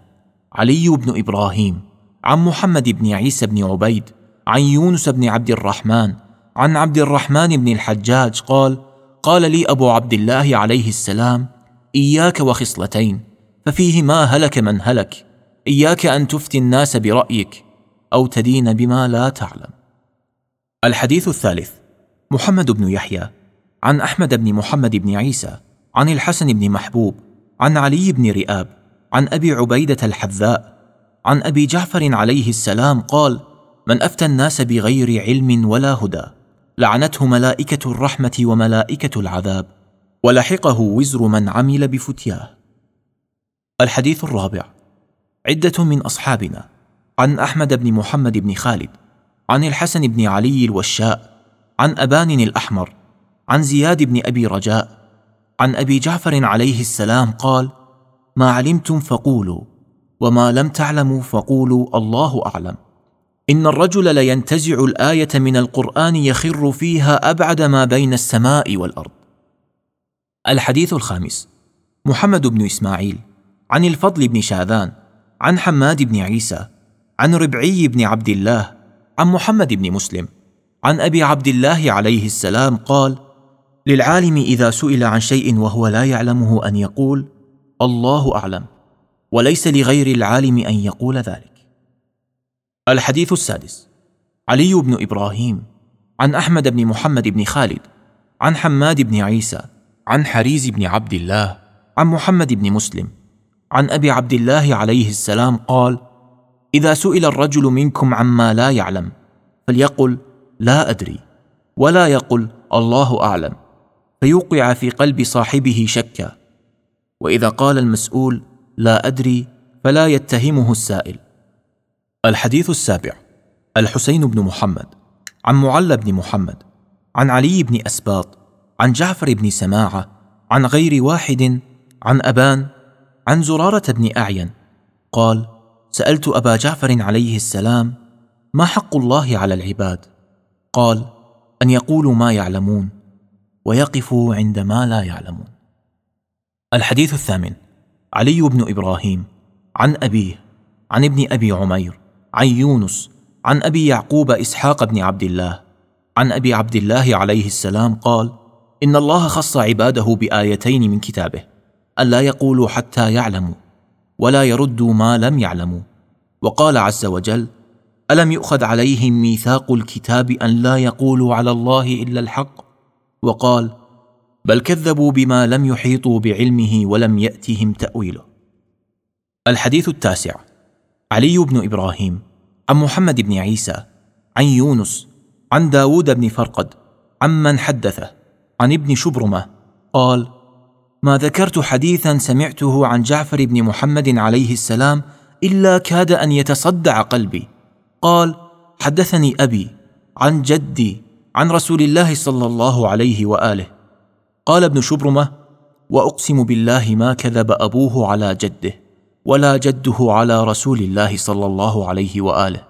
علي بن إبراهيم عن محمد بن عيسى بن عبيد عن يونس بن عبد الرحمن عن عبد الرحمن بن الحجاج قال قال لي أبو عبد الله عليه السلام إياك وخصلتين ففيهما هلك من هلك إياك أن تفتي الناس برأيك أو تدين بما لا تعلم. الحديث الثالث محمد بن يحيى عن أحمد بن محمد بن عيسى عن الحسن بن محبوب عن علي بن رئاب عن أبي عبيدة الحذاء عن أبي جعفر عليه السلام قال من أفتى الناس بغير علم ولا هدى. لعنته ملائكة الرحمة وملائكة العذاب ولحقه وزر من عمل بفتياه. الحديث الرابع عدة من أصحابنا عن أحمد بن محمد بن خالد عن الحسن بن علي الوشاء عن أبان الأحمر عن زياد بن أبي رجاء عن أبي جعفر عليه السلام قال ما علمتم فقولوا وما لم تعلموا فقولوا الله أعلم. إن الرجل لينتزع الآية من القرآن يخر فيها أبعد ما بين السماء والأرض. الحديث الخامس. محمد بن إسماعيل. عن الفضل بن شاذان. عن حماد بن عيسى. عن ربعي بن عبد الله. عن محمد بن مسلم. عن أبي عبد الله عليه السلام قال للعالم إذا سئل عن شيء وهو لا يعلمه أن يقول الله أعلم. وليس لغير العالم أن يقول ذلك. الحديث السادس. علي بن إبراهيم عن أحمد بن محمد بن خالد عن حماد بن عيسى عن حريز بن عبد الله عن محمد بن مسلم عن أبي عبد الله عليه السلام قال إذا سئل الرجل منكم عما لا يعلم فليقل لا أدري ولا يقل الله أعلم فيوقع في قلب صاحبه شكا. وإذا قال المسؤول لا أدري فلا يتهمه السائل. الحديث السابع الحسين بن محمد عن معل بن محمد عن علي بن أسباط عن جعفر بن سماعة عن غير واحد عن أبان عن زرارة بن أعين قال سألت أبا جعفر عليه السلام ما حق الله على العباد؟ قال أن يقولوا ما يعلمون ويقفوا عند ما لا يعلمون. الحديث الثامن علي بن إبراهيم عن أبيه عن ابن أبي عمير عن يونس عن أبي يعقوب إسحاق بن عبد الله. عن أبي عبد الله عليه السلام قال إن الله خص عباده بآيتين من كتابه الا يقولوا حتى يعلموا ولا يردوا ما لم يعلموا. وقال عز وجل ألم يؤخذ عليهم ميثاق الكتاب أن لا يقولوا على الله إلا الحق؟ وقال بل كذبوا بما لم يحيطوا بعلمه ولم يأتهم تأويله. الحديث التاسع. علي بن إبراهيم عن محمد بن عيسى عن يونس عن داود بن فرقد عمن حدثه عن ابن شبرمة قال ما ذكرت حديثا سمعته عن جعفر بن محمد عليه السلام إلا كاد أن يتصدع قلبي. قال حدثني أبي عن جدي عن رسول الله صلى الله عليه وآله. قال ابن شبرمة وأقسم بالله ما كذب أبوه على جده. ولا جده على رسول الله صلى الله عليه وآله.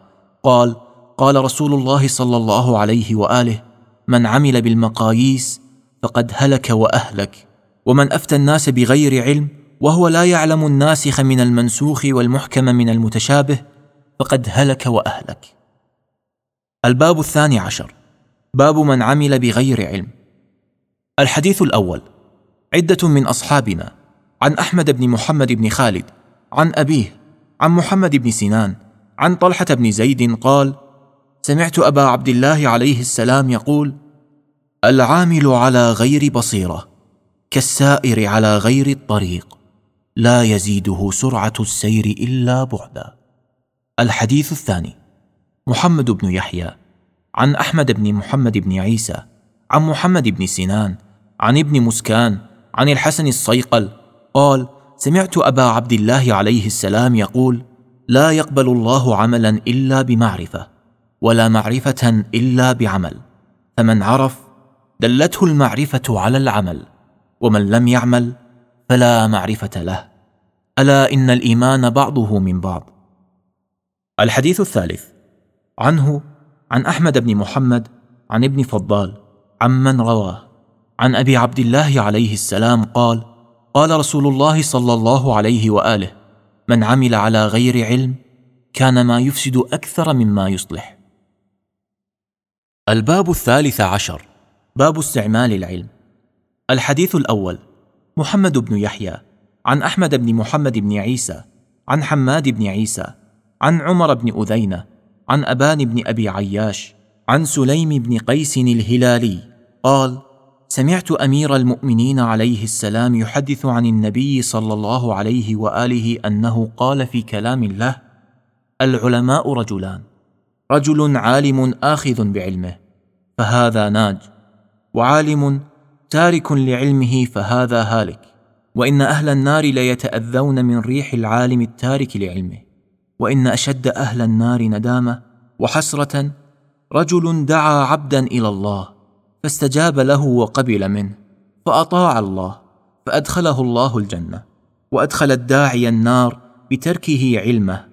قال قال رسول الله صلى الله عليه وآله من عمل بالمقاييس فقد هلك وأهلك ومن أفتى الناس بغير علم وهو لا يعلم الناسخ من المنسوخ والمحكم من المتشابه فقد هلك وأهلك. الباب الثاني عشر. باب من عمل بغير علم. الحديث الأول. عدة من أصحابنا. عن أحمد بن محمد بن خالد عن أبيه عن محمد بن سنان عن طلحة بن زيد قال سمعت أبا عبد الله عليه السلام يقول العامل على غير بصيرة كالسائر على غير الطريق لا يزيده سرعة السير إلا بعدا. الحديث الثاني محمد بن يحيى عن أحمد بن محمد بن عيسى عن محمد بن سنان عن ابن مسكان عن الحسن الصيقل قال سمعت أبا عبد الله عليه السلام يقول لا يقبل الله عملا إلا بمعرفة ولا معرفة إلا بعمل. فمن عرف دلته المعرفة على العمل ومن لم يعمل فلا معرفة له. ألا إن الإيمان بعضه من بعض. الحديث الثالث. عنه عن أحمد بن محمد عن ابن فضال عمن رواه. عن أبي عبد الله عليه السلام قال قال رسول الله صلى الله عليه وآله من عمل على غير علم كان ما يفسد أكثر مما يصلح. الباب الثالث عشر باب استعمال العلم. الحديث الأول محمد بن يحيى عن أحمد بن محمد بن عيسى عن حماد بن عيسى عن عمر بن أذينة عن أبان بن أبي عياش عن سليم بن قيس الهلالي قال سمعت أمير المؤمنين عليه السلام يحدث عن النبي صلى الله عليه وآله أنه قال في كلام له العلماء رجلان رجل عالم آخذ بعلمه فهذا ناج وعالم تارك لعلمه فهذا هالك وإن أهل النار ليتأذون من ريح العالم التارك لعلمه وإن أشد أهل النار ندامة وحسرة رجل دعا عبدا إلى الله فاستجاب له وقبل منه فأطاع الله فأدخله الله الجنة وأدخل الداعي النار بتركه علمه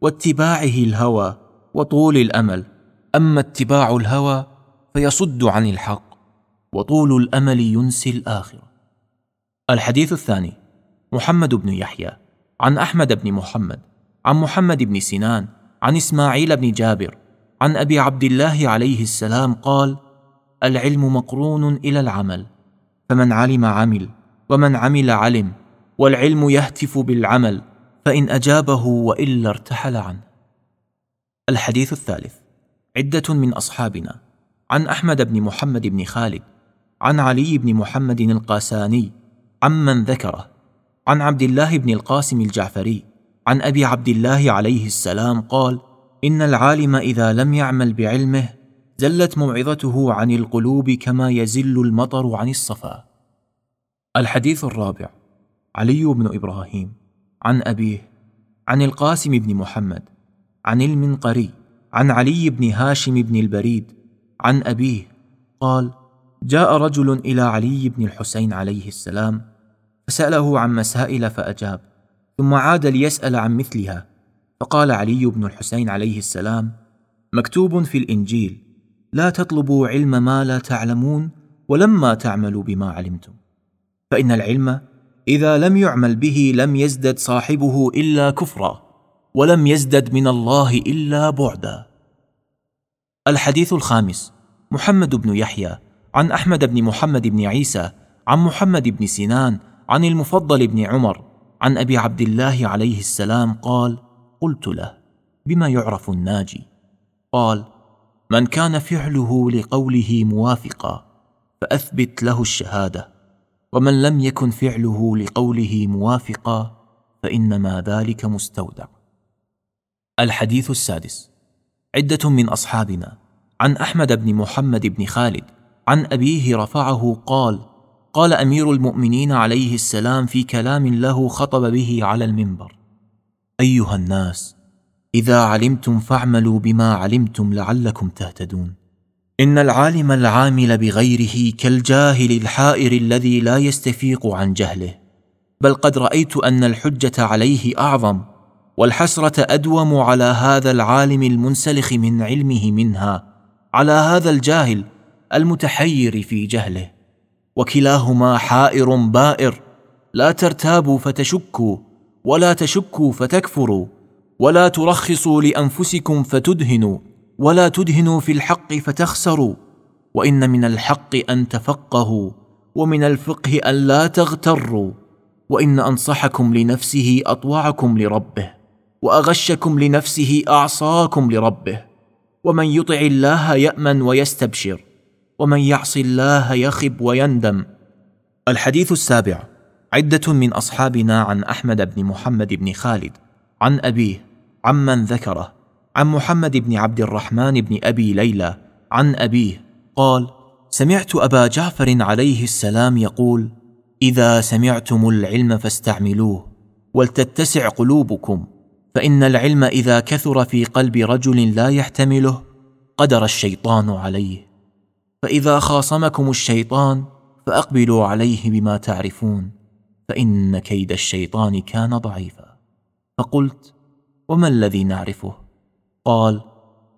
واتباعه الهوى وطول الأمل. أما اتباع الهوى فيصد عن الحق وطول الأمل ينسي الآخرة. الحديث الثاني محمد بن يحيى عن أحمد بن محمد عن محمد بن سنان عن إسماعيل بن جابر عن أبي عبد الله عليه السلام قال العلم مقرون إلى العمل فمن علم عمل ومن عمل علم والعلم يهتف بالعمل فإن أجابه وإلا ارتحل عنه. الحديث الثالث عدة من أصحابنا عن أحمد بن محمد بن خالد عن علي بن محمد القاساني عمن ذكره عن عبد الله بن القاسم الجعفري عن أبي عبد الله عليه السلام قال إن العالم إذا لم يعمل بعلمه زلت موعظته عن القلوب كما يزل المطر عن الصفا. الحديث الرابع علي بن إبراهيم عن أبيه عن القاسم بن محمد عن المنقري عن علي بن هاشم بن البريد عن أبيه قال جاء رجل إلى علي بن الحسين عليه السلام فسأله عن مسائل فأجاب ثم عاد ليسأل عن مثلها فقال علي بن الحسين عليه السلام مكتوب في الإنجيل لا تطلبوا علم ما لا تعلمون ولما تعملوا بما علمتم. فإن العلم إذا لم يعمل به لم يزدد صاحبه إلا كفرا ولم يزدد من الله إلا بعدا. الحديث الخامس محمد بن يحيى عن أحمد بن محمد بن عيسى عن محمد بن سنان عن المفضل بن عمر عن أبي عبد الله عليه السلام قال قلت له بما يعرف الناجي؟ قال من كان فعله لقوله موافقا فأثبت له الشهادة. ومن لم يكن فعله لقوله موافقا فإنما ذلك مستودع. الحديث السادس. عدة من أصحابنا عن أحمد بن محمد بن خالد عن أبيه رفعه قال قال أمير المؤمنين عليه السلام في كلام له خطب به على المنبر أيها الناس إذا علمتم فاعملوا بما علمتم لعلكم تهتدون. إن العالم العامل بغيره كالجاهل الحائر الذي لا يستفيق عن جهله. بل قد رأيت أن الحجة عليه أعظم والحسرة أدوم على هذا العالم المنسلخ من علمه منها على هذا الجاهل المتحير في جهله. وكلاهما حائر بائر لا ترتابوا فتشكوا ولا تشكوا فتكفروا. ولا ترخصوا لأنفسكم فتدهنوا ولا تدهنوا في الحق فتخسروا وإن من الحق أن تفقهوا ومن الفقه أن لا تغتروا وإن أنصحكم لنفسه أطوعكم لربه وأغشكم لنفسه أعصاكم لربه ومن يطع الله يأمن ويستبشر ومن يعص الله يخب ويندم. الحديث السابع عدة من أصحابنا عن أحمد بن محمد بن خالد عن أبيه عمن ذكره. عن محمد بن عبد الرحمن بن أبي ليلى عن أبيه. قال سمعت أبا جعفر عليه السلام يقول إذا سمعتم العلم فاستعملوه ولتتسع قلوبكم فإن العلم إذا كثر في قلب رجل لا يحتمله قدر الشيطان عليه. فإذا خاصمكم الشيطان فأقبلوا عليه بما تعرفون فإن كيد الشيطان كان ضعيفا. فقلت وما الذي نعرفه؟ قال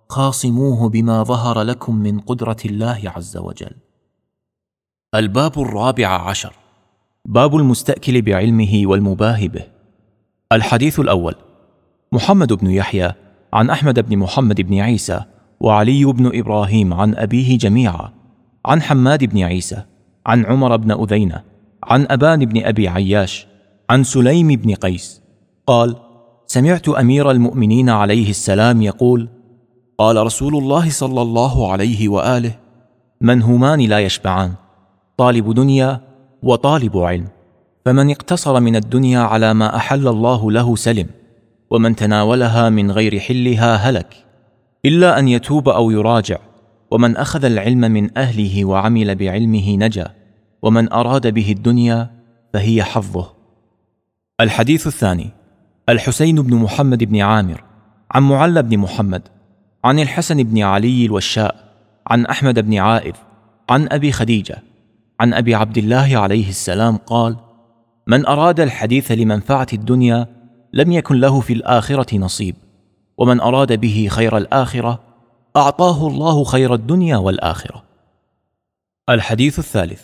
خاصموه بما ظهر لكم من قدرة الله عز وجل. الباب الرابع عشر. باب المستأكل بعلمه والمباه به. الحديث الأول. محمد بن يحيى عن أحمد بن محمد بن عيسى وعلي بن إبراهيم عن أبيه جميعا عن حماد بن عيسى عن عمر بن أذينة عن أبان بن أبي عياش عن سليم بن قيس. قال سمعت أمير المؤمنين عليه السلام يقول قال رسول الله صلى الله عليه وآله من همان لا يشبعان طالب دنيا وطالب علم فمن اقتصر من الدنيا على ما أحل الله له سلم ومن تناولها من غير حلها هلك إلا أن يتوب أو يراجع ومن أخذ العلم من أهله وعمل بعلمه نجا ومن أراد به الدنيا فهي حظه. الحديث الثاني الحسين بن محمد بن عامر عن معل بن محمد عن الحسن بن علي الوشاء عن أحمد بن عائذ عن أبي خديجة عن أبي عبد الله عليه السلام قال من أراد الحديث لمنفعة الدنيا لم يكن له في الآخرة نصيب ومن أراد به خير الآخرة أعطاه الله خير الدنيا والآخرة. الحديث الثالث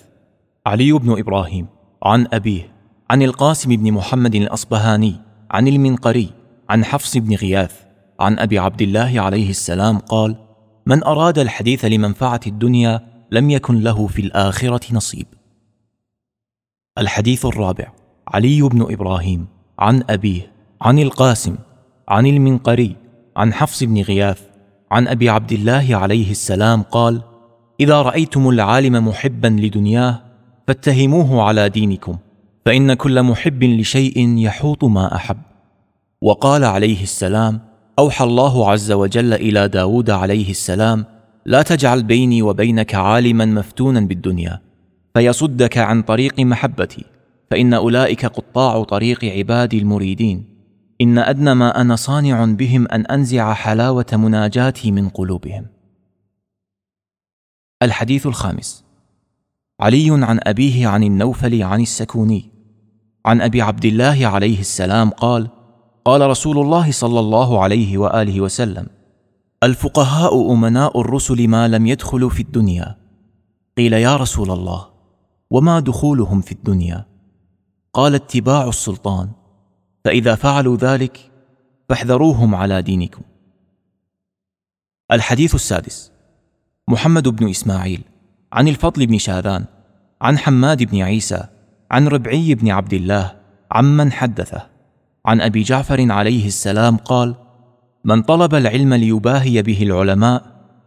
علي بن إبراهيم عن أبيه عن القاسم بن محمد الأصبهاني عن المنقري عن حفص بن غياث عن أبي عبد الله عليه السلام قال من أراد الحديث لمنفعة الدنيا لم يكن له في الآخرة نصيب. الحديث الرابع علي بن إبراهيم عن أبيه عن القاسم عن المنقري عن حفص بن غياث عن أبي عبد الله عليه السلام قال إذا رأيتم العالم محبا لدنياه فاتهموه على دينكم فإن كل محب لشيء يحوط ما أحب. وقال عليه السلام أوحى الله عز وجل إلى داود عليه السلام لا تجعل بيني وبينك عالما مفتونا بالدنيا فيصدك عن طريق محبتي فإن أولئك قطاع طريق عبادي المريدين. إن أدنى ما أنا صانع بهم أن أنزع حلاوة مناجاتي من قلوبهم. الحديث الخامس. علي عن أبيه عن النوفل عن السكوني. عن أبي عبد الله عليه السلام قال قال رسول الله صلى الله عليه وآله وسلم الفقهاء أمناء الرسل ما لم يدخلوا في الدنيا. قيل يا رسول الله وما دخولهم في الدنيا؟ قال اتباع السلطان. فإذا فعلوا ذلك فاحذروهم على دينكم. الحديث السادس. محمد بن إسماعيل عن الفضل بن شاذان عن حماد بن عيسى عن ربعي بن عبد الله عمن حدثه. عن أبي جعفر عليه السلام قال من طلب العلم ليباهي به العلماء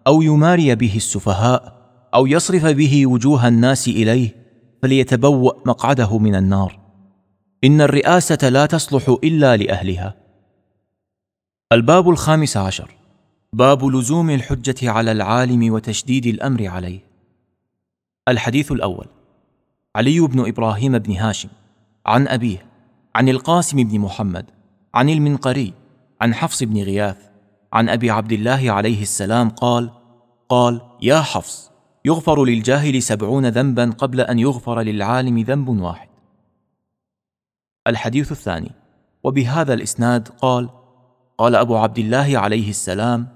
أو يماري به السفهاء أو يصرف به وجوه الناس إليه فليتبوأ مقعده من النار. إن الرئاسة لا تصلح إلا لأهلها. الباب الخامس عشر. باب لزوم الحجة على العالم وتشديد الأمر عليه. الحديث الأول. علي بن إبراهيم بن هاشم عن أبيه عن القاسم بن محمد عن المنقري عن حفص بن غياث عن أبي عبد الله عليه السلام قال قال يا حفص يغفر للجاهل سبعون ذنبا قبل أن يغفر للعالم ذنب واحد. الحديث الثاني وبهذا الإسناد قال قال أبو عبد الله عليه السلام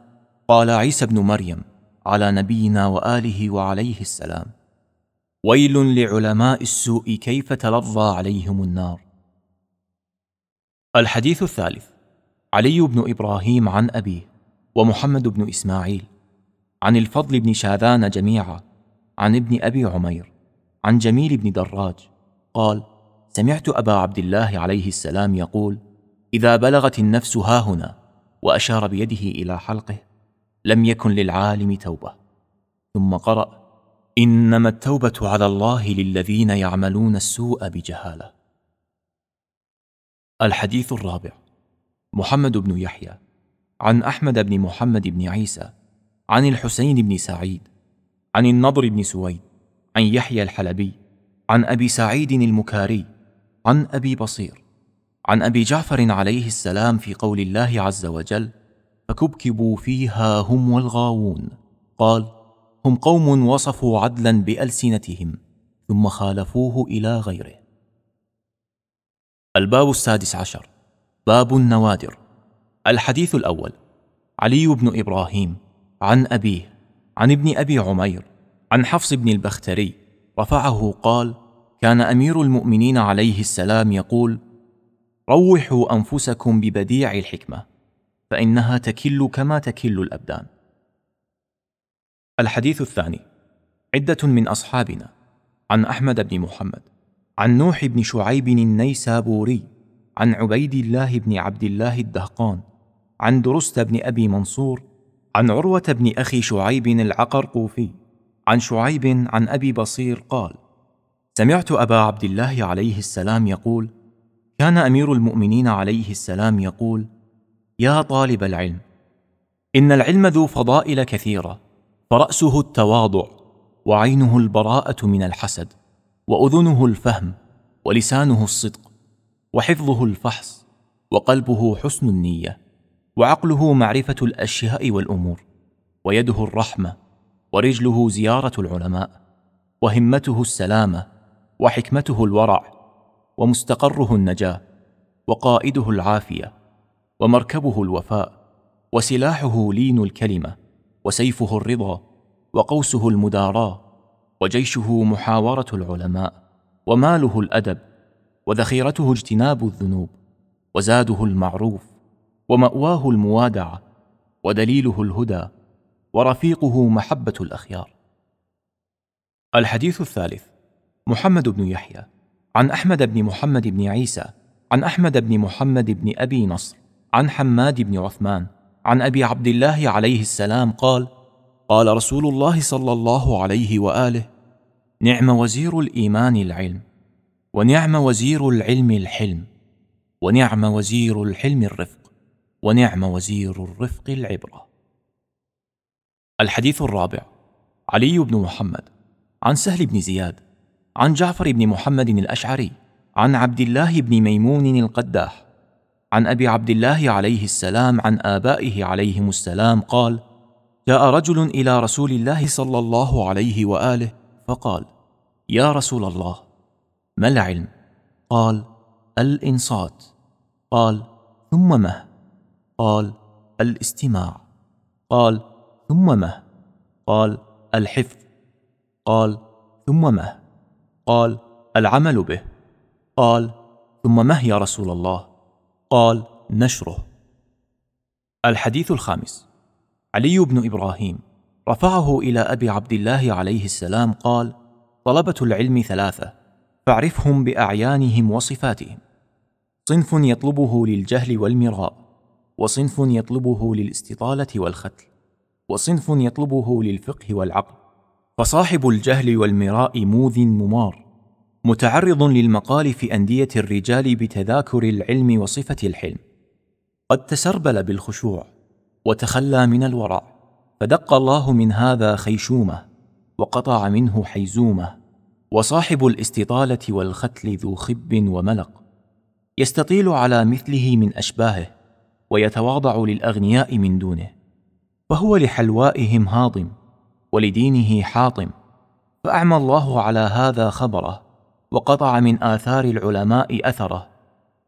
قال عيسى بن مريم على نبينا وآله وعليه السلام. ويل لعلماء السوء كيف تلظى عليهم النار. الحديث الثالث علي بن إبراهيم عن أبيه ومحمد بن إسماعيل عن الفضل بن شاذان جميعا عن ابن أبي عمير عن جميل بن دراج قال سمعت أبا عبد الله عليه السلام يقول إذا بلغت النفس ها هنا وأشار بيده إلى حلقه لم يكن للعالم توبة. ثم قرأ إنما التوبة على الله للذين يعملون السوء بجهالة. الحديث الرابع. محمد بن يحيى. عن أحمد بن محمد بن عيسى. عن الحسين بن سعيد. عن النضر بن سويد. عن يحيى الحلبي. عن أبي سعيد المكاري. عن أبي بصير. عن أبي جعفر عليه السلام في قول الله عز وجل فكبكبوا فيها هم والغاوون قال هم قوم وصفوا عدلا بألسنتهم ثم خالفوه إلى غيره. الباب السادس عشر. باب النوادر. الحديث الأول. علي بن إبراهيم عن أبيه عن ابن أبي عمير عن حفص بن روحوا أنفسكم ببديع الحكمة فإنها تكل كما تكل الأبدان. الحديث الثاني. عدة من أصحابنا. عن أحمد بن محمد. عن نوح بن شعيب النيسابوري. عن عبيد الله بن عبد الله الدهقان. عن درست بن أبي منصور. عن عروة بن أخي شعيب العقرقوفي. عن شعيب عن أبي بصير قال سمعت أبا عبد الله عليه السلام يقول كان أمير المؤمنين عليه السلام يقول يا طالب العلم إن العلم ذو فضائل كثيرة. فرأسه التواضع وعينه البراءة من الحسد وأذنه الفهم ولسانه الصدق وحفظه الفحص وقلبه حسن النية وعقله معرفة الأشياء والأمور ويده الرحمة ورجله زيارة العلماء وهمته السلامة وحكمته الورع ومستقره النجاة وقائده العافية ومركبه الوفاء وسلاحه لين الكلمة. وسيفه الرضا وقوسه المداراه وجيشه محاورة العلماء وماله الأدب وذخيرته اجتناب الذنوب وزاده المعروف ومأواه الموادعه ودليله الهدى ورفيقه محبة الأخيار. الحديث الثالث محمد بن يحيى عن أحمد بن محمد بن عيسى عن أحمد بن محمد بن أبي نصر عن حماد بن عثمان عن أبي عبد الله عليه السلام قال قال رسول الله صلى الله عليه وآله نعم وزير الإيمان العلم ونعم وزير العلم الحلم ونعم وزير الحلم الرفق ونعم وزير الرفق العبرة. الحديث الرابع علي بن محمد عن سهل بن زياد عن جعفر بن محمد الأشعري عن عبد الله بن ميمون القداح عن أبي عبد الله عليه السلام عن آبائه عليهم السلام قال جاء رجل إلى رسول الله صلى الله عليه وآله فقال يا رسول الله ما العلم؟ قال الإنصات. قال ثم ما قال الاستماع. قال ثم ما قال الحفظ. قال ثم ما قال العمل به. قال ثم ما يا رسول الله. قال نشره. الحديث الخامس. علي بن إبراهيم رفعه إلى أبي عبد الله عليه السلام قال طلبة العلم ثلاثة فاعرفهم بأعيانهم وصفاتهم. صنف يطلبه للجهل والمراء وصنف يطلبه للاستطالة والختل وصنف يطلبه للفقه والعقل. فصاحب الجهل والمراء موذ ممار. متعرض للمقال في أندية الرجال بتذاكر العلم وصفة الحلم. قد تسربل بالخشوع وتخلى من الورع فدق الله من هذا خيشومة وقطع منه حيزومة وصاحب الاستطالة والختل ذو خب وملق. يستطيل على مثله من أشباهه ويتواضع للأغنياء من دونه. فهو لحلوائهم هاضم ولدينه حاطم فأعمى الله على هذا خبره. وقطع من آثار العلماء أثره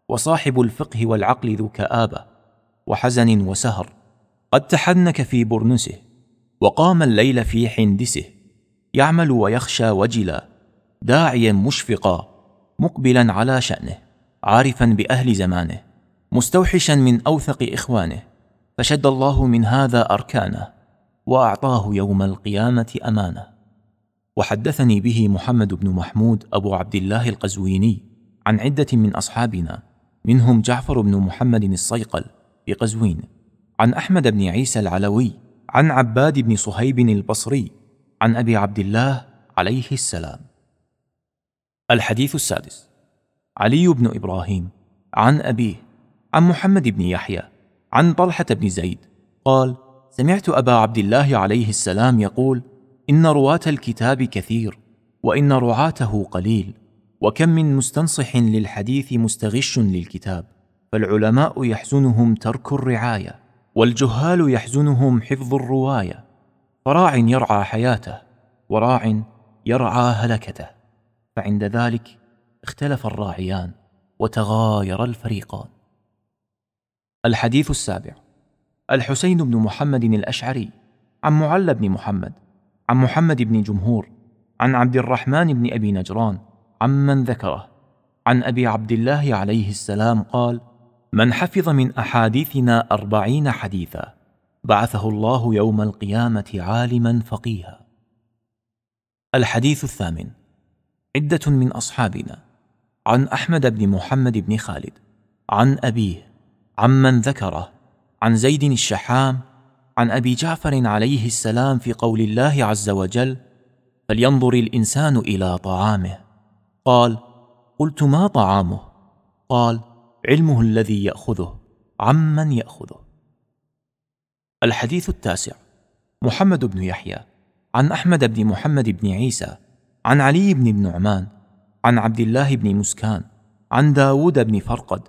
وصاحب الفقه والعقل ذو كآبة وحزن وسهر. قد تحنك في برنسه وقام الليل في حندسه. يعمل ويخشى وجلا داعيا مشفقا مقبلا على شأنه عارفا بأهل زمانه مستوحشا من أوثق إخوانه. فشد الله من هذا أركانه وأعطاه يوم القيامة أمانة. وحدثني به محمد بن محمود أبو عبد الله القزويني عن عدة من أصحابنا منهم جعفر بن محمد الصيقل بقزوين عن أحمد بن عيسى العلوي عن عباد بن صهيب البصري عن أبي عبد الله عليه السلام. الحديث السادس علي بن إبراهيم عن أبيه عن محمد بن يحيى عن طلحة بن زيد قال سمعت أبا عبد الله عليه السلام يقول إن رواة الكتاب كثير وإن رعاته قليل وكم من مستنصح للحديث مستغش للكتاب فالعلماء يحزنهم ترك الرعاية والجهال يحزنهم حفظ الرواية. فراع يرعى حياته وراع يرعى هلكته. فعند ذلك اختلف الراعيان وتغاير الفريقان. الحديث السابع. الحسين بن محمد الأشعري عن معل بن محمد عن محمد بن جمهور عن عبد الرحمن بن أبي نجران عمن ذكره. عن أبي عبد الله عليه السلام قال من حفظ من أحاديثنا أربعين حديثا بعثه الله يوم القيامة عالما فقيها. الحديث الثامن عدة من أصحابنا عن أحمد بن محمد بن خالد عن أبيه عمن ذكره عن زيد الشحام عن أبي جعفر عليه السلام في قول الله عز وجل فلينظر الإنسان إلى طعامه. قال قلت ما طعامه؟ قال علمه الذي يأخذه عمن يأخذه. الحديث التاسع محمد بن يحيى عن أحمد بن محمد بن عيسى عن علي بن النعمان عن عبد الله بن مسكان عن داود بن فرقد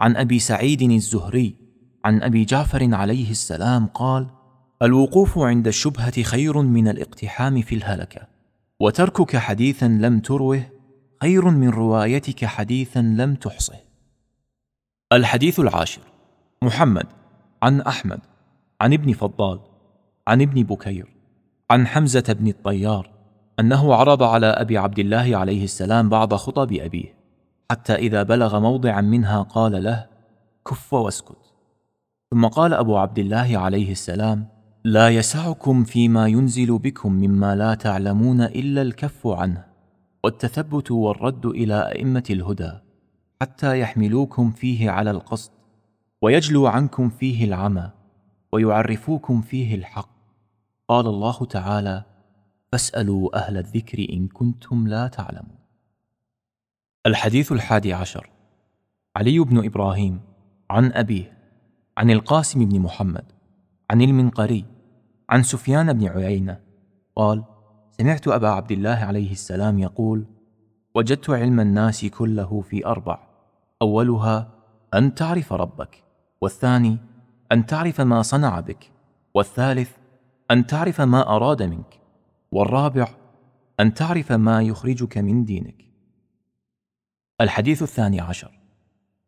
عن أبي سعيد الزهري عن أبي جعفر عليه السلام قال الوقوف عند الشبهة خير من الاقتحام في الهلكة وتركك حديثا لم تروه خير من روايتك حديثا لم تحصه. الحديث العاشر محمد عن أحمد عن ابن فضال عن ابن بكير عن حمزة بن الطيار أنه عرض على أبي عبد الله عليه السلام بعض خطب أبيه حتى إذا بلغ موضعا منها قال له كف واسكت. ثم قال أبو عبد الله عليه السلام لا يسعكم فيما ينزل بكم مما لا تعلمون إلا الكف عنه والتثبت والرد إلى أئمة الهدى حتى يحملوكم فيه على القصد ويجلو عنكم فيه العمى ويعرفوكم فيه الحق. قال الله تعالى فاسألوا أهل الذكر إن كنتم لا تعلمون. الحديث الحادي عشر علي بن إبراهيم عن أبيه عن القاسم بن محمد عن المنقري عن سفيان بن عيينة. قال سمعت أبا عبد الله عليه السلام يقول وجدت علم الناس كله في أربع أولها أن تعرف ربك والثاني أن تعرف ما صنع بك والثالث أن تعرف ما أراد منك والرابع أن تعرف ما يخرجك من دينك. الحديث الثاني عشر.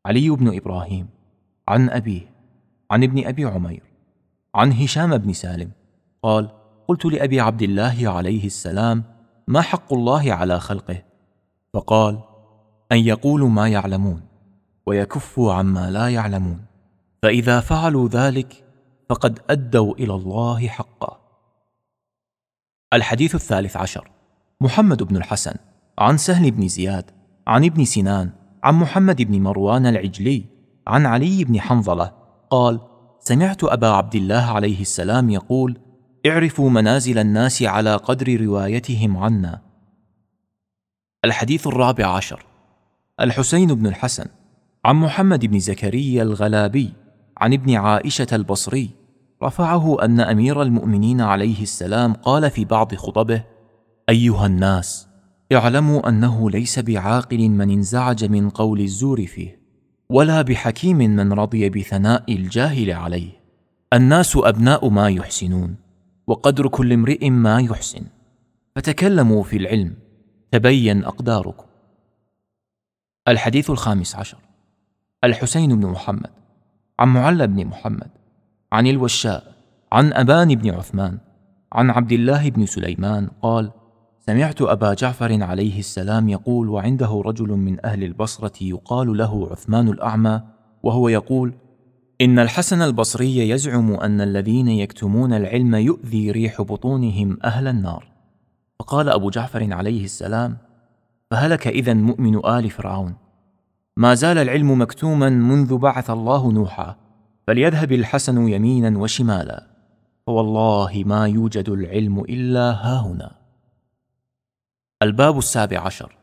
علي بن إبراهيم عن أبيه. عن ابن أبي عمير عن هشام بن سالم قال قلت لأبي عبد الله عليه السلام ما حق الله على خلقه؟ فقال أن يقولوا ما يعلمون ويكفوا عما لا يعلمون فإذا فعلوا ذلك فقد أدوا إلى الله حقه الحديث الثالث عشر محمد بن الحسن عن سهل بن زياد عن ابن سنان عن محمد بن مروان العجلي عن علي بن حنظلة قال سمعت أبا عبد الله عليه السلام يقول اعرفوا منازل الناس على قدر روايتهم عنا. الحديث الرابع عشر. الحسين بن الحسن عن محمد بن زكريا الغلابي عن ابن عائشة البصري رفعه أن أمير المؤمنين عليه السلام قال في بعض خطبه أيها الناس اعلموا أنه ليس بعاقل من انزعج من قول الزور فيه. ولا بحكيم من رضي بثناء الجاهل عليه. الناس أبناء ما يحسنون وقدر كل امرئ ما يحسن. فتكلموا في العلم تبين أقداركم. الحديث الخامس عشر. الحسين بن محمد عن معل بن محمد عن الوشاء عن أبان بن عثمان عن عبد الله بن سليمان قال سمعت أبا جعفر عليه السلام يقول وعنده رجل من أهل البصرة يقال له عثمان الأعمى وهو يقول إن الحسن البصري يزعم أن الذين يكتمون العلم يؤذي ريح بطونهم أهل النار. فقال أبو جعفر عليه السلام فهلك اذا مؤمن آل فرعون؟ ما زال العلم مكتوما منذ بعث الله نوحا فليذهب الحسن يمينا وشمالا فوالله ما يوجد العلم إلا هاهنا الباب السابع عشر.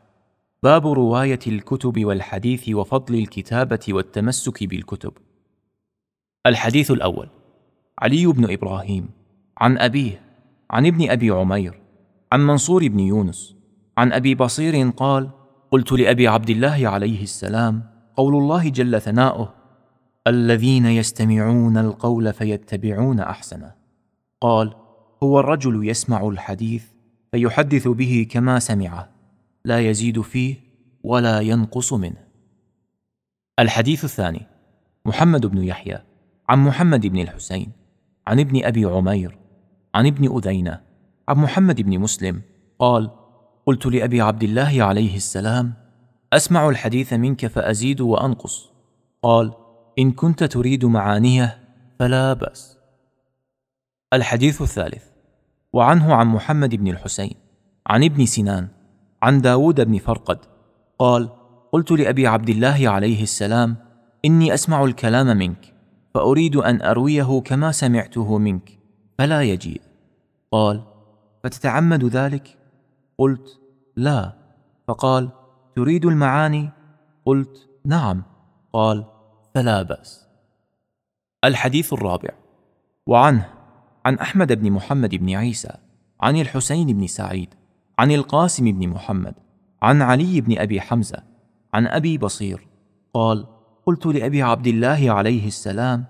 باب رواية الكتب والحديث وفضل الكتابة والتمسك بالكتب. الحديث الأول. علي بن إبراهيم. عن أبيه. عن ابن أبي عمير. عن منصور بن يونس. عن أبي بصير قال قلت لأبي عبد الله عليه السلام قول الله جل ثناؤه الذين يستمعون القول فيتبعون أحسنه. قال هو الرجل يسمع الحديث فيحدث به كما سمعه لا يزيد فيه ولا ينقص منه. الحديث الثاني محمد بن يحيى عن محمد بن الحسين عن ابن أبي عمير عن ابن أذينة عن محمد بن مسلم قال قلت لأبي عبد الله عليه السلام أسمع الحديث منك فأزيد وأنقص. قال إن كنت تريد معانيه فلا بأس. الحديث الثالث وعنه عن محمد بن الحسين عن ابن سنان عن داود بن فرقد. قال قلت لأبي عبد الله عليه السلام إني أسمع الكلام منك فأريد أن أرويه كما سمعته منك فلا يجيء. قال فتتعمد ذلك؟ قلت لا. فقال تريد المعاني؟ قلت نعم. قال فلا بأس. الحديث الرابع. وعنه عن أحمد بن محمد بن عيسى عن الحسين بن سعيد عن القاسم بن محمد عن علي بن أبي حمزة عن أبي بصير. قال قلت لأبي عبد الله عليه السلام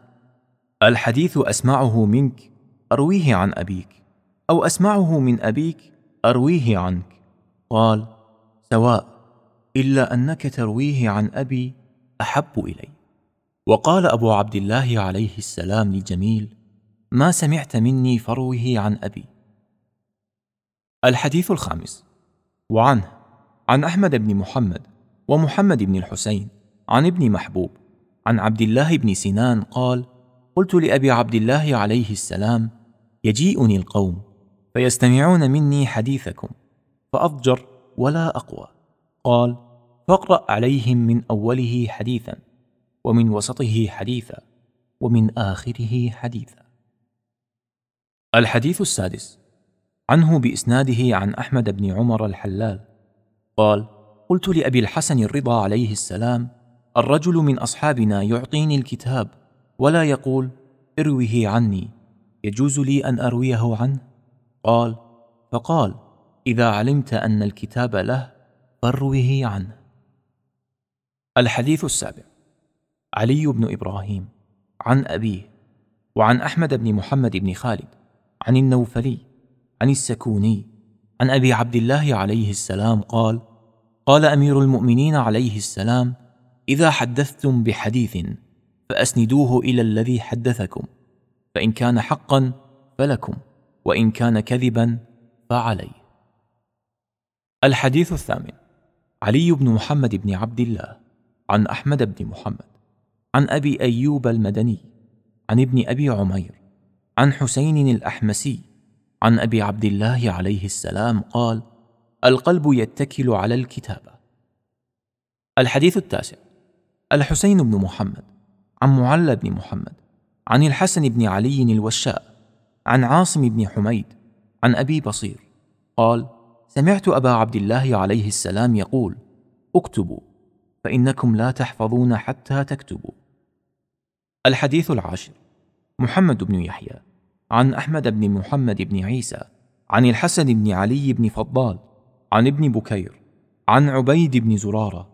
الحديث أسمعه منك أرويه عن أبيك أو أسمعه من أبيك أرويه عنك. قال سواء إلا أنك ترويه عن أبي أحب إلي. وقال أبو عبد الله عليه السلام لجميل ما سمعت مني فروه عن أبي. الحديث الخامس. وعنه عن أحمد بن محمد ومحمد بن الحسين عن ابن محبوب عن عبد الله بن سنان قال قلت لأبي عبد الله عليه السلام يجيئني القوم فيستمعون مني حديثكم فأضجر ولا أقوى. قال فاقرأ عليهم من أوله حديثا ومن وسطه حديثا ومن آخره حديثا. الحديث السادس. عنه بإسناده عن أحمد بن عمر الحلال. قال قلت لأبي الحسن الرضا عليه السلام الرجل من أصحابنا يعطيني الكتاب ولا يقول اروه عني يجوز لي أن أرويه عنه؟ قال فقال إذا علمت أن الكتاب له فاروه عنه. الحديث السابع. علي بن إبراهيم عن أبيه وعن أحمد بن محمد بن خالد. عن النوفلي عن السكوني عن أبي عبد الله عليه السلام قال قال أمير المؤمنين عليه السلام إذا حدثتم بحديث فأسندوه إلى الذي حدثكم فإن كان حقا فلكم وإن كان كذبا فعليه. الحديث الثامن علي بن محمد بن عبد الله عن أحمد بن محمد عن أبي أيوب المدني عن ابن أبي عمير عن حسين الأحمسي عن أبي عبد الله عليه السلام قال القلب يتكل على الكتابة. الحديث التاسع الحسين بن محمد عن معلى بن محمد عن الحسن بن علي الوشاء عن عاصم بن حميد عن أبي بصير قال سمعت أبا عبد الله عليه السلام يقول اكتبوا فإنكم لا تحفظون حتى تكتبوا. الحديث العاشر محمد بن يحيى عن أحمد بن محمد بن عيسى عن الحسن بن علي بن فضال عن ابن بكير عن عبيد بن زرارة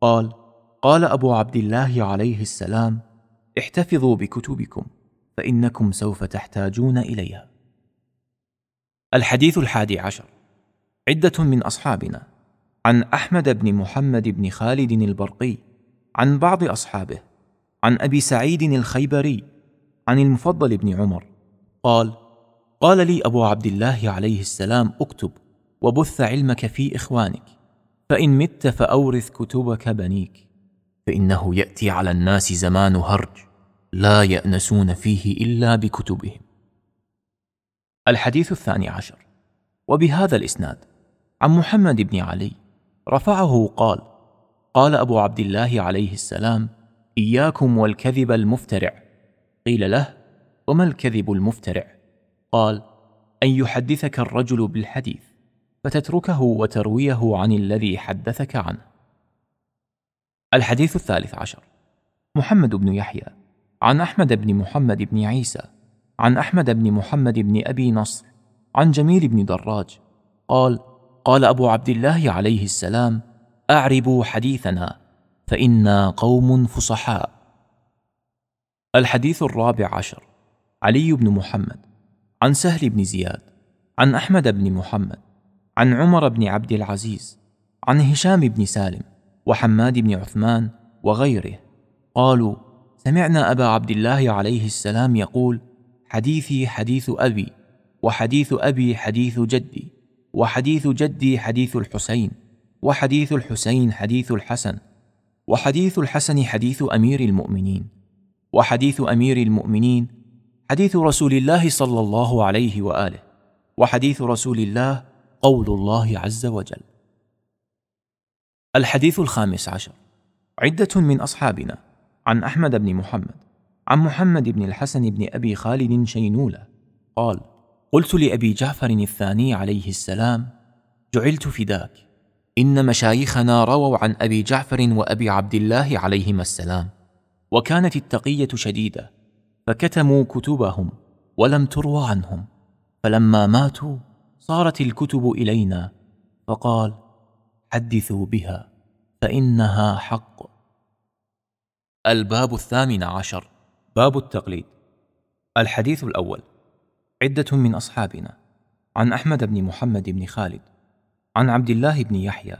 قال قال أبو عبد الله عليه السلام احتفظوا بكتبكم فإنكم سوف تحتاجون إليها. الحديث الحادي عشر. عدة من أصحابنا عن أحمد بن محمد بن خالد البرقي عن بعض أصحابه عن أبي سعيد الخيبري عن المفضل بن عمر. قال قال لي أبو عبد الله عليه السلام اكتب وبث علمك في إخوانك فإن مت فأورث كتبك بنيك فإنه يأتي على الناس زمان هرج لا يأنسون فيه إلا بكتبهم. الحديث الثاني عشر. وبهذا الإسناد عن محمد بن علي رفعه قال قال أبو عبد الله عليه السلام إياكم والكذب المفترع. قيل له وما الكذب المفترع؟ قال أن يحدثك الرجل بالحديث فتتركه وترويه عن الذي حدثك عنه. الحديث الثالث عشر. محمد بن يحيى. عن أحمد بن محمد بن عيسى. عن أحمد بن محمد بن أبي نصر. عن جميل بن دراج. قال قال أبو عبد الله عليه السلام أعربوا حديثنا فإنا قوم فصحاء. الحديث الرابع عشر. علي بن محمد عن سهل بن زياد عن أحمد بن محمد عن عمر بن عبد العزيز عن هشام بن سالم وحماد بن عثمان وغيره. قالوا سمعنا أبا عبد الله عليه السلام يقول حديثي حديث أبي وحديث أبي حديث جدي وحديث جدي حديث الحسين وحديث الحسين حديث الحسن وحديث الحسن حديث أمير المؤمنين. وحديث أمير المؤمنين حديث رسول الله صلى الله عليه وآله وحديث رسول الله قول الله عز وجل. الحديث الخامس عشر. عدة من أصحابنا عن أحمد بن محمد عن محمد بن الحسن بن أبي خالد شينوله قال قلت لأبي جعفر الثاني عليه السلام جعلت فداك إن مشايخنا رووا عن أبي جعفر وأبي عبد الله عليهما السلام. وكانت التقية شديدة فكتموا كتبهم ولم تروى عنهم. فلما ماتوا صارت الكتب إلينا فقال حدثوا بها فإنها حق. الباب الثامن عشر. باب التقليد. الحديث الأول. عدة من أصحابنا عن أحمد بن محمد بن خالد عن عبد الله بن يحيى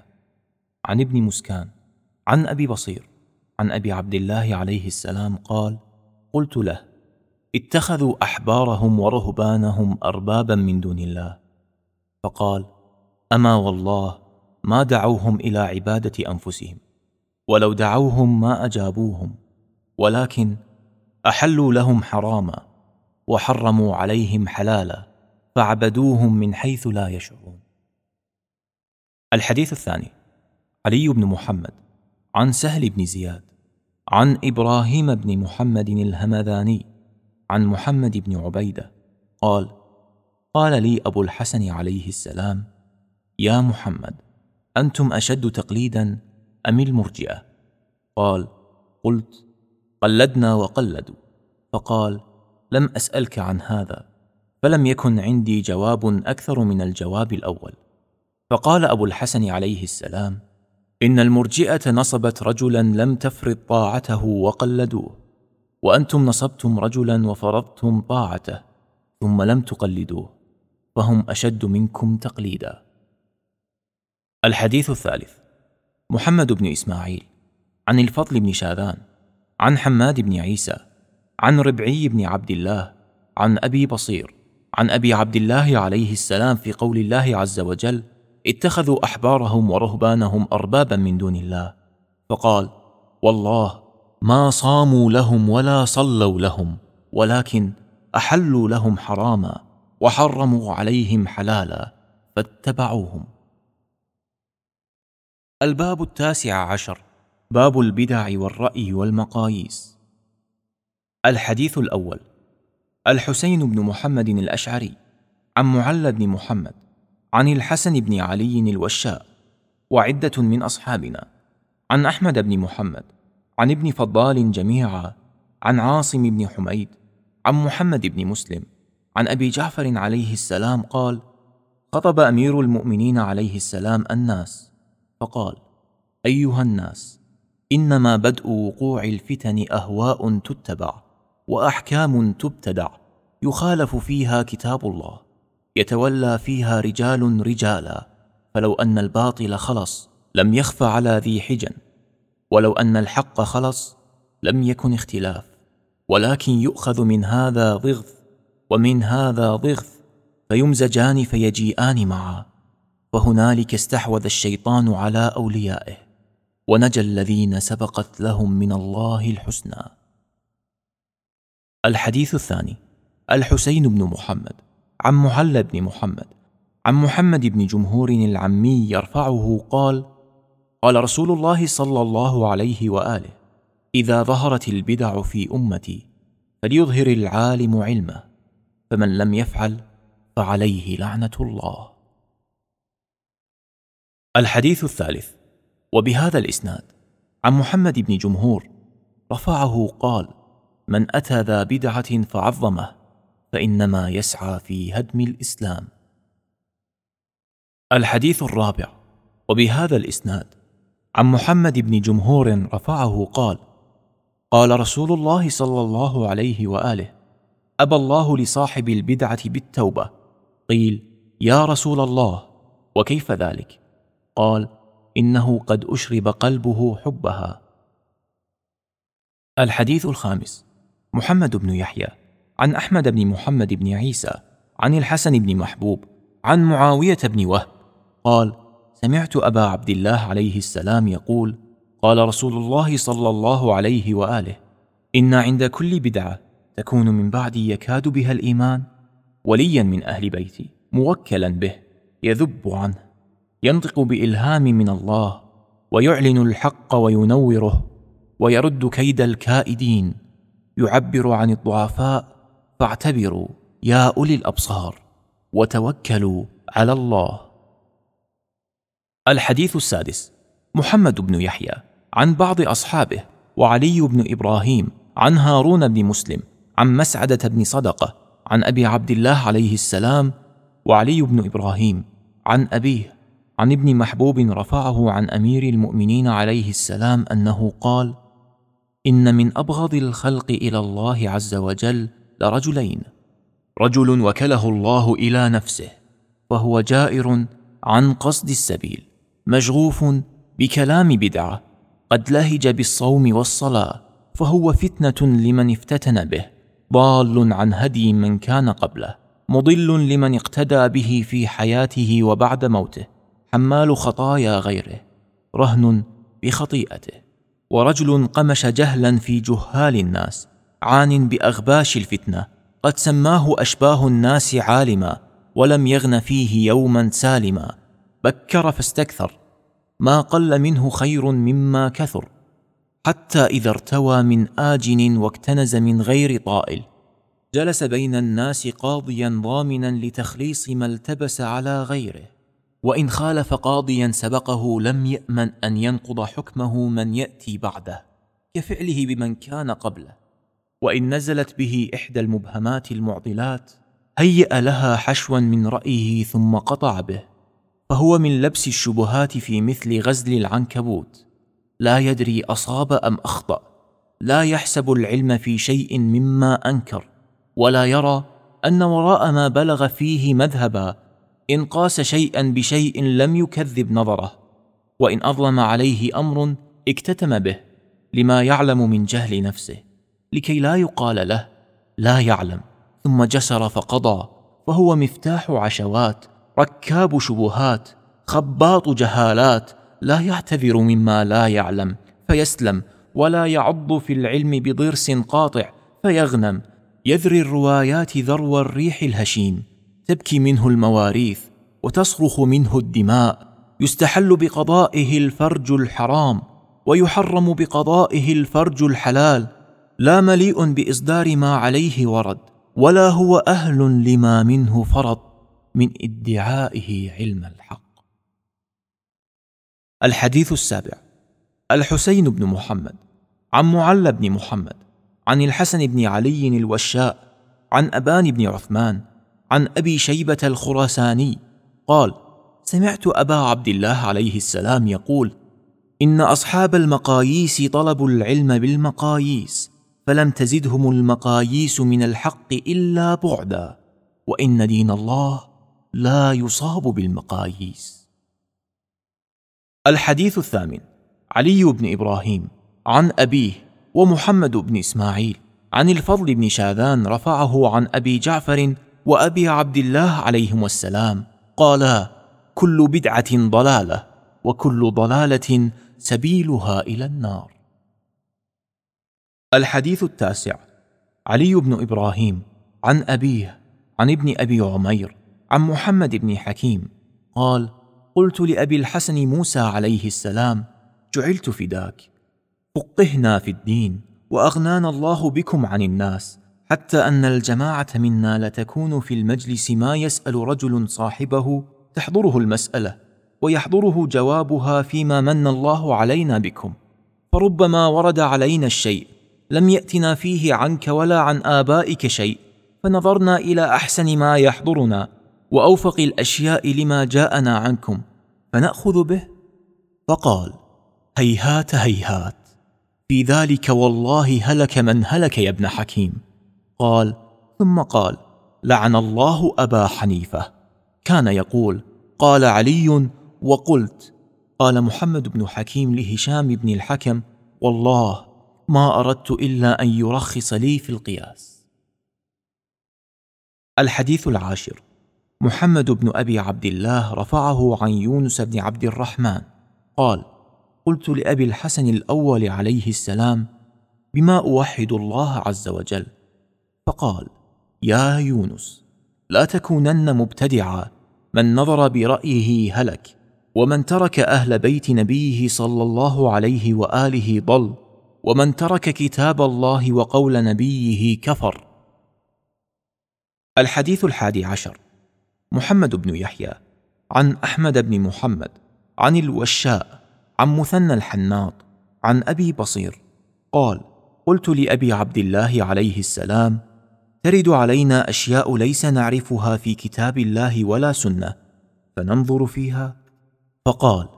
عن ابن مسكان عن أبي بصير عن أبي عبد الله عليه السلام قال قلت له اتخذوا أحبارهم ورهبانهم أربابا من دون الله. فقال أما والله ما دعوهم إلى عبادة أنفسهم ولو دعوهم ما أجابوهم ولكن أحلوا لهم حراما وحرموا عليهم حلالا فعبدوهم من حيث لا يشعرون. الحديث الثاني علي بن محمد عن سهل بن زياد عن إبراهيم بن محمد الهمذاني عن محمد بن عبيدة قال قال لي أبو الحسن عليه السلام يا محمد أنتم أشد تقليدا أم المرجئة؟ قال قلت قلدنا وقلدوا. فقال لم أسألك عن هذا فلم يكن عندي جواب أكثر من الجواب الأول. فقال أبو الحسن عليه السلام إن المرجئة نصبت رجلا لم تفرض طاعته وقلدوه وأنتم نصبتم رجلا وفرضتم طاعته ثم لم تقلدوه فهم أشد منكم تقليدا. الحديث الثالث محمد بن إسماعيل عن الفضل بن شاذان عن حماد بن عيسى عن ربعي بن عبد الله عن أبي بصير عن أبي عبد الله عليه السلام في قول الله عز وجل اتخذوا أحبارهم ورهبانهم اربابا من دون الله. فقال والله ما صاموا لهم ولا صلوا لهم ولكن أحلوا لهم حراما وحرموا عليهم حلالا فاتبعوهم. الباب التاسع عشر باب البدع والرأي والمقاييس. الحديث الأول الحسين بن محمد الأشعري عن معل بن محمد عن الحسن بن علي الوشاء وعدة من أصحابنا عن أحمد بن محمد عن ابن فضال جميعا عن عاصم بن حميد عن محمد بن مسلم عن أبي جعفر عليه السلام قال خطب أمير المؤمنين عليه السلام الناس فقال أيها الناس إنما بدء وقوع الفتن أهواء تتبع وأحكام تبتدع يخالف فيها كتاب الله يتولى فيها رجال رجالا فلو أن الباطل خلص لم يخف على ذي حجن ولو أن الحق خلص لم يكن اختلاف ولكن يؤخذ من هذا ضغث ومن هذا ضغث فيمزجان فيجيئان معا وهنالك استحوذ الشيطان على أوليائه ونجى الذين سبقت لهم من الله الحسنى. الحديث الثاني الحسين بن محمد. عن محل بن محمد. عن محمد بن جمهور العمي يرفعه قال قال رسول الله صلى الله عليه وآله إذا ظهرت البدع في أمتي فليظهر العالم علمه فمن لم يفعل فعليه لعنة الله. الحديث الثالث. وبهذا الإسناد عن محمد بن جمهور رفعه قال من أتى ذا بدعة فعظمه فإنما يسعى في هدم الإسلام. الحديث الرابع. وبهذا الإسناد عن محمد بن جمهور رفعه قال قال رسول الله صلى الله عليه وآله أبى الله لصاحب البدعة بالتوبة. قيل يا رسول الله وكيف ذلك؟ قال إنه قد أشرب قلبه حبها. الحديث الخامس. محمد بن يحيى. عن أحمد بن محمد بن عيسى عن الحسن بن محبوب عن معاوية بن وهب. قال سمعت أبا عبد الله عليه السلام يقول قال رسول الله صلى الله عليه وآله إن عند كل بدعة تكون من بعدي يكاد بها الإيمان وليا من أهل بيتي موكلا به يذب عنه ينطق بإلهام من الله ويعلن الحق وينوره ويرد كيد الكائدين يعبر عن الضعفاء فاعتبروا يا أولي الأبصار وتوكلوا على الله. الحديث السادس. محمد بن يحيى عن بعض أصحابه وعلي بن إبراهيم عن هارون بن مسلم عن مسعدة بن صدقة عن أبي عبد الله عليه السلام وعلي بن إبراهيم عن أبيه عن ابن محبوب رفعه عن أمير المؤمنين عليه السلام أنه قال إن من أبغض الخلق إلى الله عز وجل لرجلين رجل وكله الله إلى نفسه وهو جائر عن قصد السبيل مشغوف بكلام بدعة قد لهج بالصوم والصلاة فهو فتنة لمن افتتن به ضال عن هدي من كان قبله مضل لمن اقتدى به في حياته وبعد موته حمال خطايا غيره رهن بخطيئته. ورجل قمش جهلا في جهال الناس عان بأغباش الفتنة قد سماه أشباه الناس عالما ولم يغن فيه يوما سالما. بكر فاستكثر ما قل منه خير مما كثر. حتى إذا ارتوى من آجن واكتنز من غير طائل. جلس بين الناس قاضيا ضامنا لتخليص ما التبس على غيره. وإن خالف قاضيا سبقه لم يأمن أن ينقض حكمه من يأتي بعده. كفعله بمن كان قبله. وإن نزلت به إحدى المبهمات المعضلات هيأ لها حشوا من رأيه ثم قطع به فهو من لبس الشبهات في مثل غزل العنكبوت. لا يدري أصاب أم أخطأ لا يحسب العلم في شيء مما أنكر ولا يرى أن وراء ما بلغ فيه مذهبا إن قاس شيئا بشيء لم يكذب نظره وإن أظلم عليه أمر اكتتم به لما يعلم من جهل نفسه. لكي لا يقال له لا يعلم. ثم جسر فقضى فهو مفتاح عشوات ركاب شبهات خباط جهالات لا يعتذر مما لا يعلم فيسلم ولا يعض في العلم بضرس قاطع فيغنم. يذري الروايات ذرو الريح الهشيم تبكي منه المواريث وتصرخ منه الدماء. يستحل بقضائه الفرج الحرام ويحرم بقضائه الفرج الحلال. لا مليء بإصدار ما عليه ورد ولا هو أهل لما منه فرض من ادعائه علم الحق. الحديث السابع الحسين بن محمد عن معل بن محمد عن الحسن بن علي الوشاء عن أبان بن عثمان عن أبي شيبة الخراساني قال سمعت أبا عبد الله عليه السلام يقول إن أصحاب المقاييس طلبوا العلم بالمقاييس. فلم تزدهم المقاييس من الحق إلا بعدا وإن دين الله لا يصاب بالمقاييس. الحديث الثامن علي بن إبراهيم عن أبيه ومحمد بن إسماعيل عن الفضل بن شاذان رفعه عن أبي جعفر وأبي عبد الله عليهما السلام قالا كل بدعة ضلالة وكل ضلالة سبيلها إلى النار. الحديث التاسع. علي بن إبراهيم عن أبيه عن ابن أبي عمير عن محمد بن حكيم قال قلت لأبي الحسن موسى عليه السلام جعلت فداك. فقهنا في الدين وأغنانا الله بكم عن الناس حتى أن الجماعة منا لتكون في المجلس ما يسأل رجل صاحبه تحضره المسألة ويحضره جوابها فيما من الله علينا بكم. فربما ورد علينا الشيء لم يأتنا فيه عنك ولا عن آبائك شيء فنظرنا إلى أحسن ما يحضرنا وأوفق الأشياء لما جاءنا عنكم فنأخذ به؟ فقال هيهات هيهات في ذلك والله هلك من هلك يا ابن حكيم. قال ثم قال لعن الله أبا حنيفة. كان يقول قال علي وقلت. قال محمد بن حكيم لهشام بن الحكم والله ما أردت إلا أن يرخص لي في القياس. الحديث العاشر. محمد بن أبي عبد الله رفعه عن يونس بن عبد الرحمن. قال قلت لأبي الحسن الأول عليه السلام بما أوحد الله عز وجل؟ فقال يا يونس لا تكونن مبتدعا. من نظر برأيه هلك ومن ترك أهل بيت نبيه صلى الله عليه وآله ضل. ومن ترك كتاب الله وقول نبيه كفر. الحديث الحادي عشر. محمد بن يحيى عن أحمد بن محمد عن الوشاء عن مثنى الحناط عن أبي بصير قال قلت لأبي عبد الله عليه السلام ترد علينا أشياء ليس نعرفها في كتاب الله ولا سنة فننظر فيها؟ فقال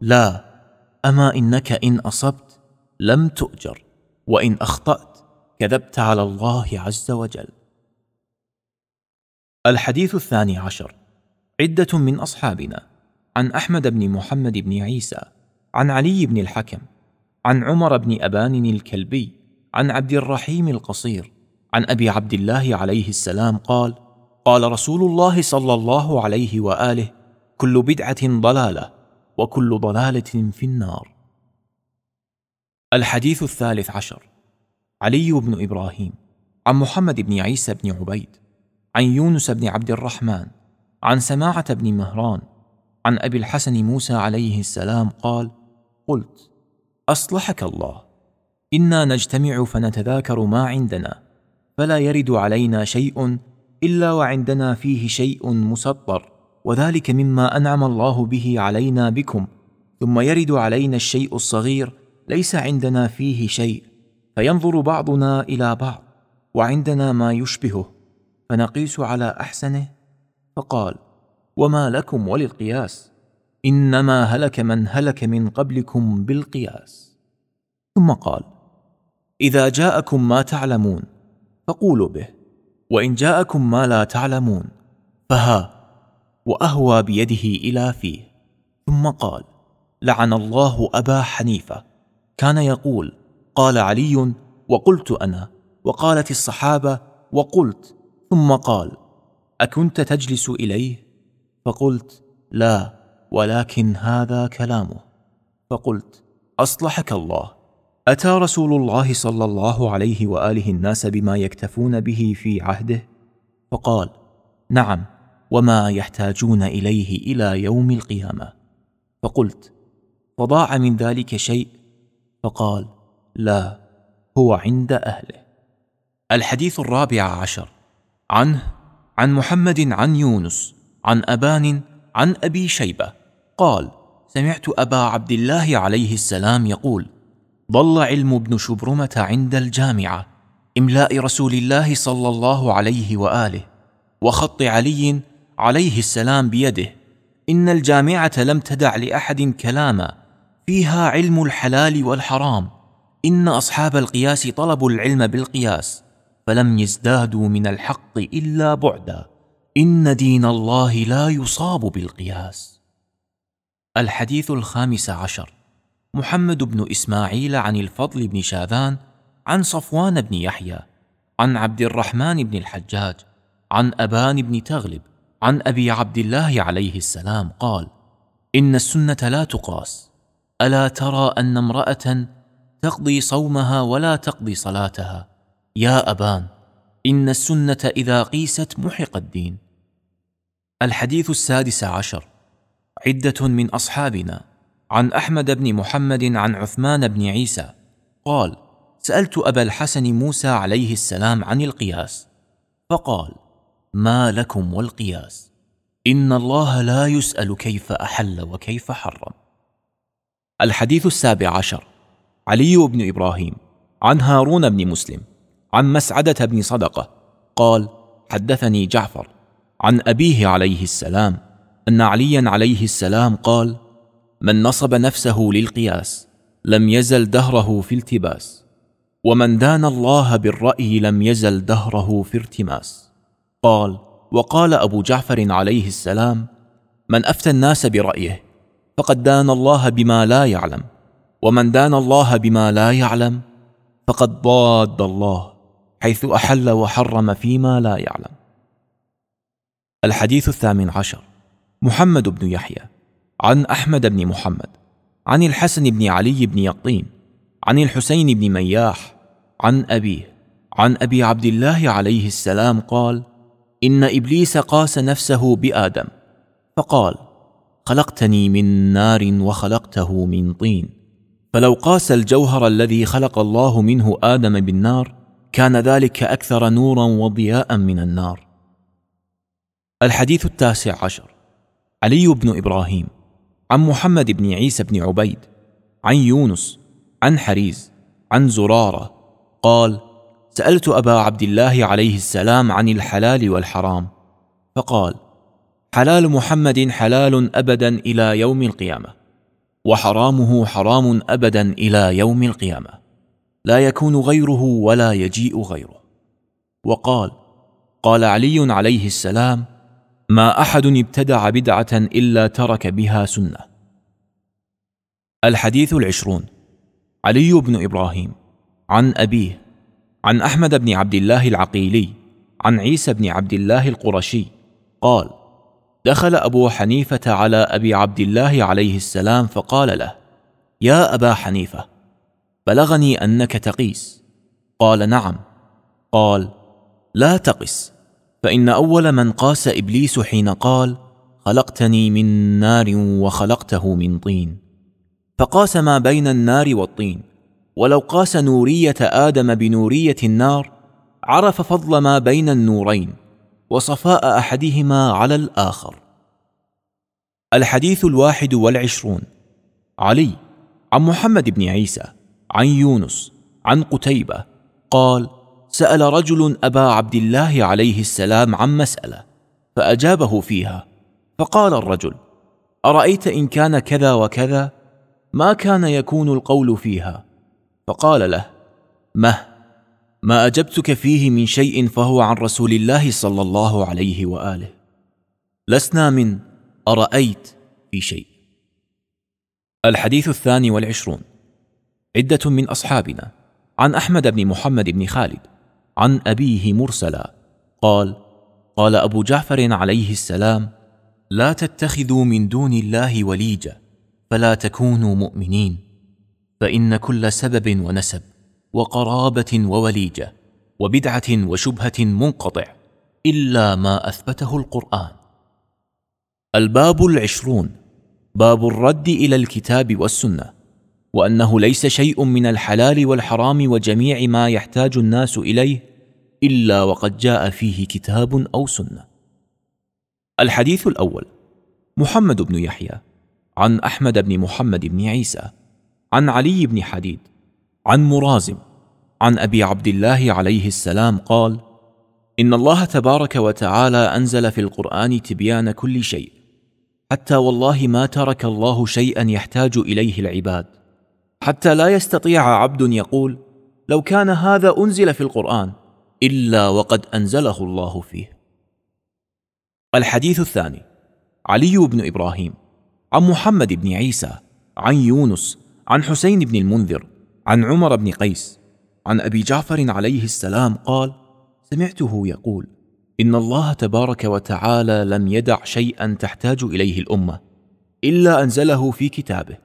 لا أما إنك إن أصبت لم تؤجر وإن أخطأت كذبت على الله عز وجل. الحديث الثاني عشر. عدة من أصحابنا. عن أحمد بن محمد بن عيسى عن علي بن الحكم عن عمر بن أبان الكلبي عن عبد الرحيم القصير عن أبي عبد الله عليه السلام قال قال رسول الله صلى الله عليه وآله كل بدعة ضلالة وكل ضلالة في النار. الحديث الثالث عشر. علي بن إبراهيم عن محمد بن عيسى بن عبيد عن يونس بن عبد الرحمن عن سماعة بن مهران عن أبي الحسن موسى عليه السلام قال قلت أصلحك الله. إنا نجتمع فنتذاكر ما عندنا فلا يرد علينا شيء إلا وعندنا فيه شيء مسطر وذلك مما أنعم الله به علينا بكم ثم يرد علينا الشيء الصغير ليس عندنا فيه شيء فينظر بعضنا إلى بعض وعندنا ما يشبهه فنقيس على أحسنه؟ فقال وما لكم وللقياس إنما هلك من هلك من قبلكم بالقياس. ثم قال إذا جاءكم ما تعلمون فقولوا به وإن جاءكم ما لا تعلمون فها وأهوى بيده إلى فيه. ثم قال لعن الله أبا حنيفة. كان يقول قال علي وقلت أنا وقالت الصحابة وقلت ثم قال أكنت تجلس إليه؟ فقلت لا ولكن هذا كلامه. فقلت أصلحك الله. أتى رسول الله صلى الله عليه وآله الناس بما يكتفون به في عهده؟ فقال نعم وما يحتاجون إليه إلى يوم القيامة. فقلت فضاع من ذلك شيء؟ فقال لا هو عند أهله. الحديث الرابع عشر. عنه عن محمد عن يونس عن أبان عن أبي شيبة. قال سمعت أبا عبد الله عليه السلام يقول ضل علم ابن شبرمة عند الجامعة إملاء رسول الله صلى الله عليه وآله وخط علي عليه السلام بيده إن الجامعة لم تدع لأحد كلاما فيها علم الحلال والحرام. إن أصحاب القياس طلبوا العلم بالقياس فلم يزدادوا من الحق إلا بعدا. إن دين الله لا يصاب بالقياس. الحديث الخامس عشر. محمد بن إسماعيل عن الفضل بن شاذان عن صفوان بن يحيى عن عبد الرحمن بن الحجاج عن أبان بن تغلب عن أبي عبد الله عليه السلام قال إن السنة لا تقاس. ألا ترى أن امرأة تقضي صومها ولا تقضي صلاتها؟ يا أبان إن السنة إذا قيست محق الدين. الحديث السادس عشر. عدة من أصحابنا عن أحمد بن محمد عن عثمان بن عيسى قال سألت أبا الحسن موسى عليه السلام عن القياس فقال ما لكم والقياس؟ إن الله لا يسأل كيف أحل وكيف حرم. الحديث السابع عشر. علي بن إبراهيم عن هارون بن مسلم عن مسعدة بن صدقة قال حدثني جعفر عن أبيه عليه السلام أن عليا عليه السلام قال من نصب نفسه للقياس لم يزل دهره في التباس ومن دان الله بالرأي لم يزل دهره في ارتماس قال وقال أبو جعفر عليه السلام من أفتى الناس برأيه فقد دان الله بما لا يعلم. ومن دان الله بما لا يعلم فقد ضاد الله حيث أحل وحرم فيما لا يعلم. الحديث الثامن عشر. محمد بن يحيى. عن أحمد بن محمد. عن الحسن بن علي بن يقطين. عن الحسين بن مياح. عن أبيه. عن أبي عبد الله عليه السلام قال إن إبليس قاس نفسه بآدم. فقال خلقتني من نار وخلقته من طين. فلو قاس الجوهر الذي خلق الله منه آدم بالنار كان ذلك أكثر نورا وضياء من النار. الحديث التاسع عشر. علي بن إبراهيم. عن محمد بن عيسى بن عبيد. عن يونس. عن حريز. عن زرارة. قال سألت أبا عبد الله عليه السلام عن الحلال والحرام. فقال حلال محمد حلال أبدا إلى يوم القيامة وحرامه حرام أبدا إلى يوم القيامة. لا يكون غيره ولا يجيء غيره. وقال قال علي عليه السلام ما أحد ابتدع بدعة إلا ترك بها سنة. الحديث العشرون علي بن إبراهيم عن أبيه عن أحمد بن عبد الله العقيلي عن عيسى بن عبد الله القرشي قال دخل أبو حنيفة على أبي عبد الله عليه السلام فقال له يا أبا حنيفة بلغني أنك تقيس. قال نعم. قال لا تقس فإن أول من قاس إبليس حين قال خلقتني من نار وخلقته من طين. فقاس ما بين النار والطين ولو قاس نورية آدم بنورية النار عرف فضل ما بين النورين. وصفاء أحدهما على الآخر. الحديث الواحد والعشرون. علي عن محمد بن عيسى عن يونس عن قتيبة قال سأل رجل أبا عبد الله عليه السلام عن مسألة فأجابه فيها فقال الرجل أرأيت إن كان كذا وكذا؟ ما كان يكون القول فيها؟ فقال له مه. ما أجبتك فيه من شيء فهو عن رسول الله صلى الله عليه وآله. لسنا من أرأيت في شيء. الحديث الثاني والعشرون. عدة من أصحابنا. عن أحمد بن محمد بن خالد. عن أبيه مرسلا. قال قال أبو جعفر عليه السلام لا تتخذوا من دون الله وليجا فلا تكونوا مؤمنين. فإن كل سبب ونسب. وقرابة ووليجة وبدعة وشبهة منقطع إلا ما أثبته القرآن. الباب العشرون. باب الرد إلى الكتاب والسنة. وأنه ليس شيء من الحلال والحرام وجميع ما يحتاج الناس إليه إلا وقد جاء فيه كتاب أو سنة. الحديث الأول. محمد بن يحيى عن أحمد بن محمد بن عيسى عن علي بن حديد عن مرازم عن أبي عبد الله عليه السلام قال إن الله تبارك وتعالى أنزل في القرآن تبيان كل شيء حتى والله ما ترك الله شيئا يحتاج إليه العباد. حتى لا يستطيع عبد يقول لو كان هذا أنزل في القرآن إلا وقد أنزله الله فيه. الحديث الثاني علي بن إبراهيم عن محمد بن عيسى عن يونس عن حسين بن المنذر عن عمر بن قيس عن أبي جعفر عليه السلام قال سمعته يقول إن الله تبارك وتعالى لم يدع شيئا تحتاج إليه الأمة إلا أنزله في كتابه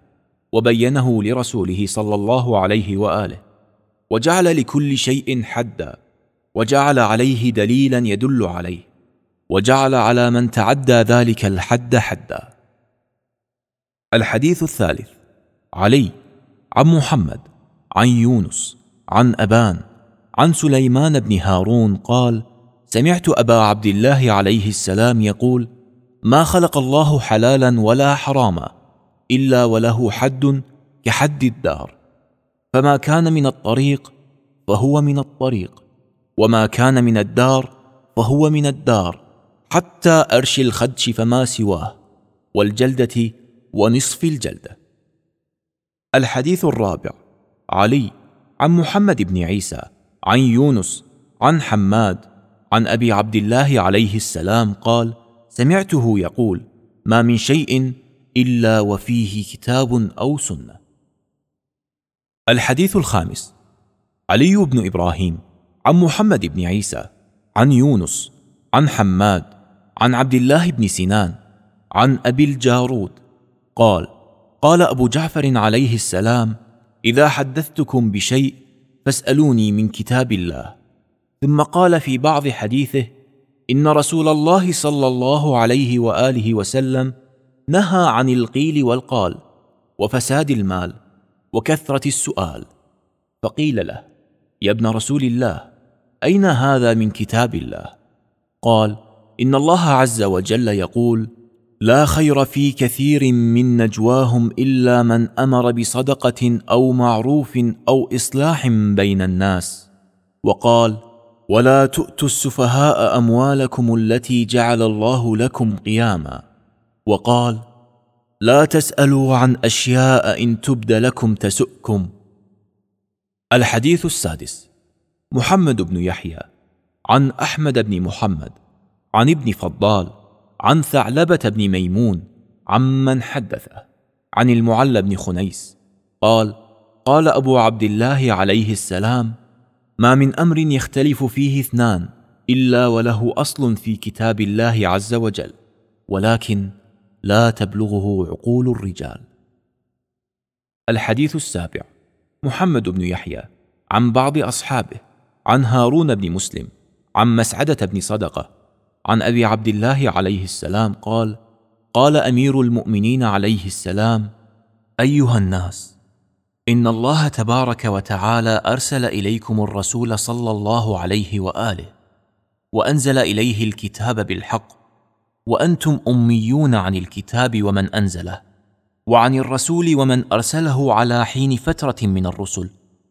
وبينه لرسوله صلى الله عليه وآله وجعل لكل شيء حدا وجعل عليه دليلا يدل عليه وجعل على من تعدى ذلك الحد حدا. الحديث الثالث علي عن محمد عن يونس عن أبان عن سليمان بن هارون قال سمعت أبا عبد الله عليه السلام يقول ما خلق الله حلالا ولا حراما إلا وله حد كحد الدار. فما كان من الطريق فهو من الطريق وما كان من الدار فهو من الدار حتى أرش الخدش فما سواه والجلدة ونصف الجلدة. الحديث الرابع علي عن محمد بن عيسى عن يونس عن حماد عن أبي عبد الله عليه السلام قال سمعته يقول ما من شيء إلا وفيه كتاب أو سنة. الحديث الخامس علي بن إبراهيم عن محمد بن عيسى عن يونس عن حماد عن عبد الله بن سنان عن أبي الجارود قال قال أبو جعفر عليه السلام إذا حدثتكم بشيء فاسألوني من كتاب الله. ثم قال في بعض حديثه إن رسول الله صلى الله عليه وآله وسلم نهى عن القيل والقال وفساد المال وكثرة السؤال. فقيل له يا ابن رسول الله أين هذا من كتاب الله؟ قال إن الله عز وجل يقول لا خير في كثير من نجواهم إلا من أمر بصدقة أو معروف أو إصلاح بين الناس. وقال ولا تؤتوا السفهاء أموالكم التي جعل الله لكم قياما. وقال لا تسألوا عن أشياء إن تبد لكم تسؤكم. الحديث السادس محمد بن يحيى عن أحمد بن محمد عن ابن فضال عن ثعلبة بن ميمون عمن حدثه عن المعلى بن خنيس. قال قال أبو عبد الله عليه السلام ما من أمر يختلف فيه اثنان إلا وله أصل في كتاب الله عز وجل ولكن لا تبلغه عقول الرجال. الحديث السابع محمد بن يحيى عن بعض أصحابه عن هارون بن مسلم عن مسعدة بن صدقة عن أبي عبد الله عليه السلام قال قال أمير المؤمنين عليه السلام أيها الناس إن الله تبارك وتعالى أرسل إليكم الرسول صلى الله عليه وآله وأنزل إليه الكتاب بالحق وأنتم أميون عن الكتاب ومن أنزله وعن الرسول ومن أرسله على حين فترة من الرسل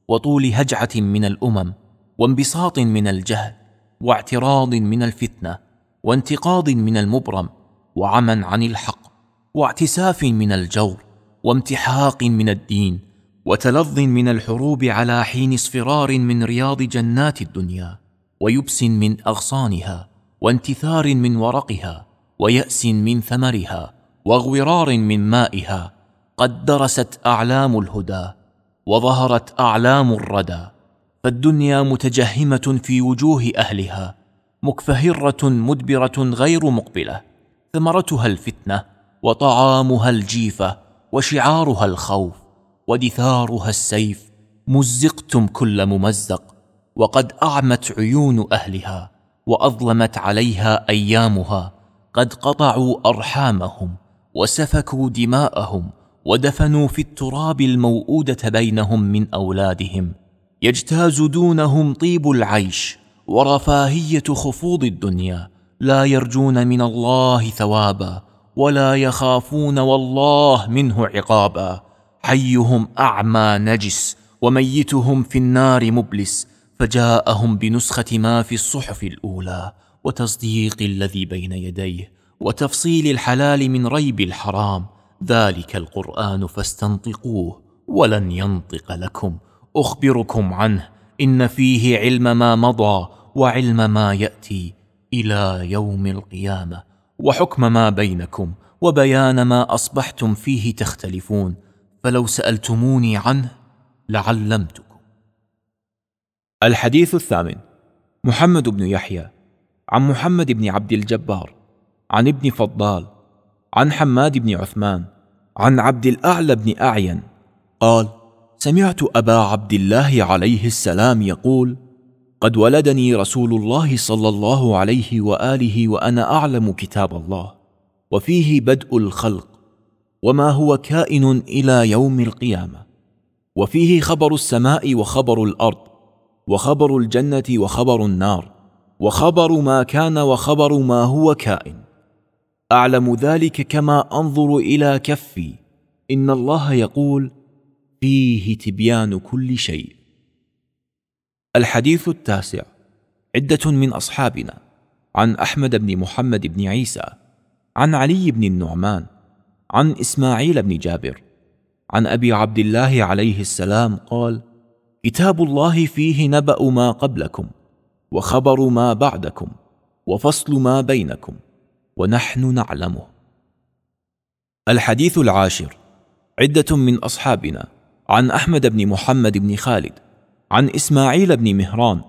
وطول هجعة من الأمم وانبساط من الجهل واعتراض من الفتنة وانتقاض من المبرم وعمى عن الحق واعتساف من الجور وامتحاق من الدين وتلظ من الحروب على حين اصفرار من رياض جنات الدنيا ويبس من أغصانها وانتثار من ورقها ويأس من ثمرها واغورار من مائها قد درست أعلام الهدى وظهرت أعلام الردى فالدنيا متجهمة في وجوه أهلها مكفهرة مدبرة غير مقبلة ثمرتها الفتنة وطعامها الجيفه وشعارها الخوف ودثارها السيف مزقتم كل ممزق وقد أعمت عيون أهلها وأظلمت عليها أيامها قد قطعوا أرحامهم وسفكوا دماءهم ودفنوا في التراب الموءوده بينهم من أولادهم يجتاز دونهم طيب العيش ورفاهية خفوض الدنيا. لا يرجون من الله ثوابا ولا يخافون والله منه عقابا. حيهم أعمى نجس وميتهم في النار مبلس. فجاءهم بنسخة ما في الصحف الأولى وتصديق الذي بين يديه وتفصيل الحلال من ريب الحرام. ذلك القرآن فاستنطقوه ولن ينطق لكم. أخبركم عنه إن فيه علم ما مضى وعلم ما يأتي إلى يوم القيامة وحكم ما بينكم وبيان ما أصبحتم فيه تختلفون فلو سألتموني عنه لعلمتكم. الحديث الثامن محمد بن يحيى عن محمد بن عبد الجبار عن ابن فضال عن حماد بن عثمان عن عبد الأعلى بن أعين قال سمعت أبا عبد الله عليه السلام يقول قد ولدني رسول الله صلى الله عليه وآله وأنا أعلم كتاب الله وفيه بدء الخلق وما هو كائن إلى يوم القيامة وفيه خبر السماء وخبر الأرض وخبر الجنة وخبر النار وخبر ما كان وخبر ما هو كائن. أعلم ذلك كما أنظر إلى كفي إن الله يقول فيه تبيان كل شيء. الحديث التاسع. عدة من أصحابنا. عن أحمد بن محمد بن عيسى. عن علي بن النعمان. عن إسماعيل بن جابر. عن أبي عبد الله عليه السلام قال كتاب الله فيه نبأ ما قبلكم وخبر ما بعدكم وفصل ما بينكم ونحن نعلمه. الحديث العاشر. عدة من أصحابنا. عن أحمد بن محمد بن خالد. عن إسماعيل بن مهران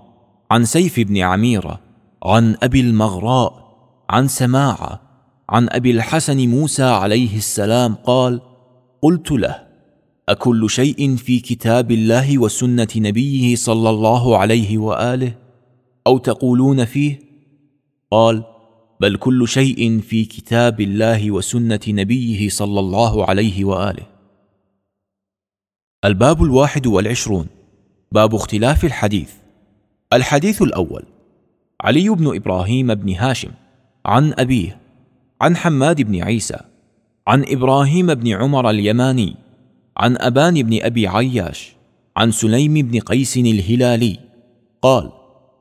عن سيف بن عميرة عن أبي المغراء عن سماعة عن أبي الحسن موسى عليه السلام قال قلت له أكل شيء في كتاب الله وسنة نبيه صلى الله عليه وآله؟ أو تقولون فيه؟ قال بل كل شيء في كتاب الله وسنة نبيه صلى الله عليه وآله. الباب الواحد والعشرون. باب اختلاف الحديث. الحديث الأول علي بن إبراهيم بن هاشم عن أبيه عن حماد بن عيسى عن إبراهيم بن عمر اليماني عن أبان بن أبي عياش عن سليم بن قيس الهلالي. قال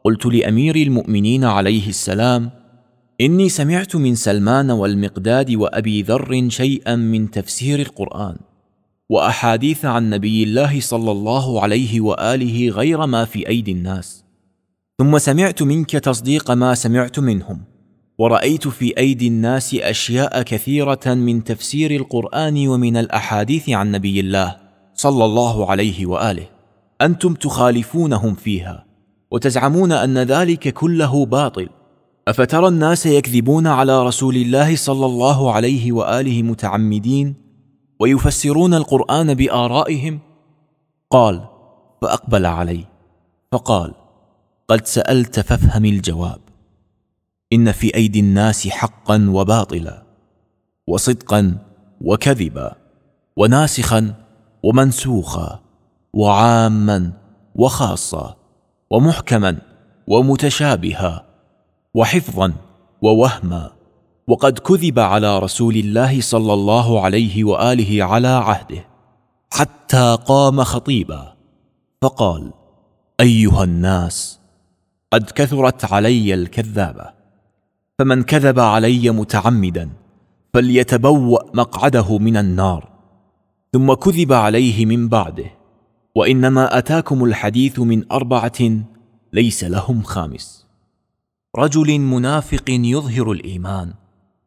قلت لأمير المؤمنين عليه السلام إني سمعت من سلمان والمقداد وأبي ذر شيئا من تفسير القرآن. وأحاديث عن نبي الله صلى الله عليه وآله غير ما في أيدي الناس. ثم سمعت منك تصديق ما سمعت منهم ورأيت في أيدي الناس أشياء كثيرة من تفسير القرآن ومن الأحاديث عن نبي الله صلى الله عليه وآله. أنتم تخالفونهم فيها وتزعمون أن ذلك كله باطل. أفترى الناس يكذبون على رسول الله صلى الله عليه وآله متعمدين؟ ويفسرون القرآن بآرائهم؟ قال فأقبل علي فقال قد سألت فافهم الجواب. إن في أيدي الناس حقا وباطلا وصدقا وكذبا وناسخا ومنسوخا وعاما وخاصا ومحكما ومتشابها وحفظا ووهما. وقد كذب على رسول الله صلى الله عليه وآله على عهده حتى قام خطيبا فقال أيها الناس قد كثرت علي الكذابة فمن كذب علي متعمدا فليتبوأ مقعده من النار ثم كذب عليه من بعده وإنما أتاكم الحديث من أربعة ليس لهم خامس. رجل منافق يظهر الإيمان.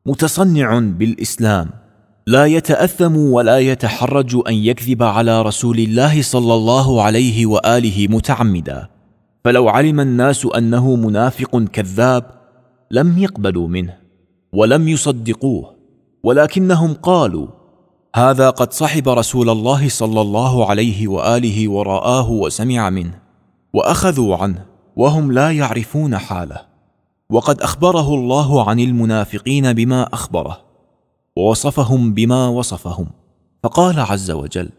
متصنع بالإسلام. لا يتأثم ولا يتحرج أن يكذب على رسول الله صلى الله عليه وآله متعمدا. فلو علم الناس أنه منافق كذاب لم يقبلوا منه ولم يصدقوه. ولكنهم قالوا هذا قد صحب رسول الله صلى الله عليه وآله ورآه وسمع منه وأخذوا عنه وهم لا يعرفون حاله. وقد أخبره الله عن المنافقين بما أخبره ووصفهم بما وصفهم. فقال عز وجل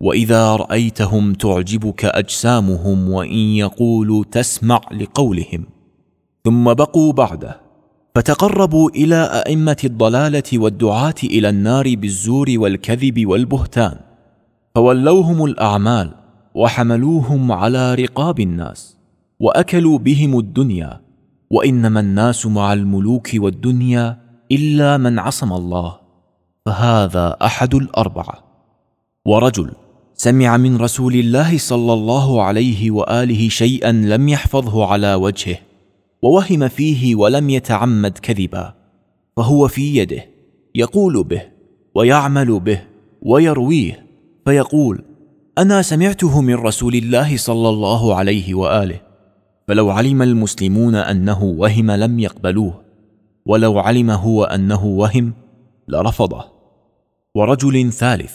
وإذا رأيتهم تعجبك أجسامهم وإن يقولوا تسمع لقولهم. ثم بقوا بعده فتقربوا إلى أئمة الضلالة والدعاة إلى النار بالزور والكذب والبهتان فولوهم الأعمال وحملوهم على رقاب الناس وأكلوا بهم الدنيا وإنما الناس مع الملوك والدنيا إلا من عصم الله. فهذا أحد الاربعه ورجل سمع من رسول الله صلى الله عليه وآله شيئا لم يحفظه على وجهه ووهم فيه ولم يتعمد كذبا. فهو في يده يقول به ويعمل به ويرويه فيقول أنا سمعته من رسول الله صلى الله عليه وآله. فلو علم المسلمون أنه وهم لم يقبلوه ولو علم هو أنه وهم لرفضه. ورجل ثالث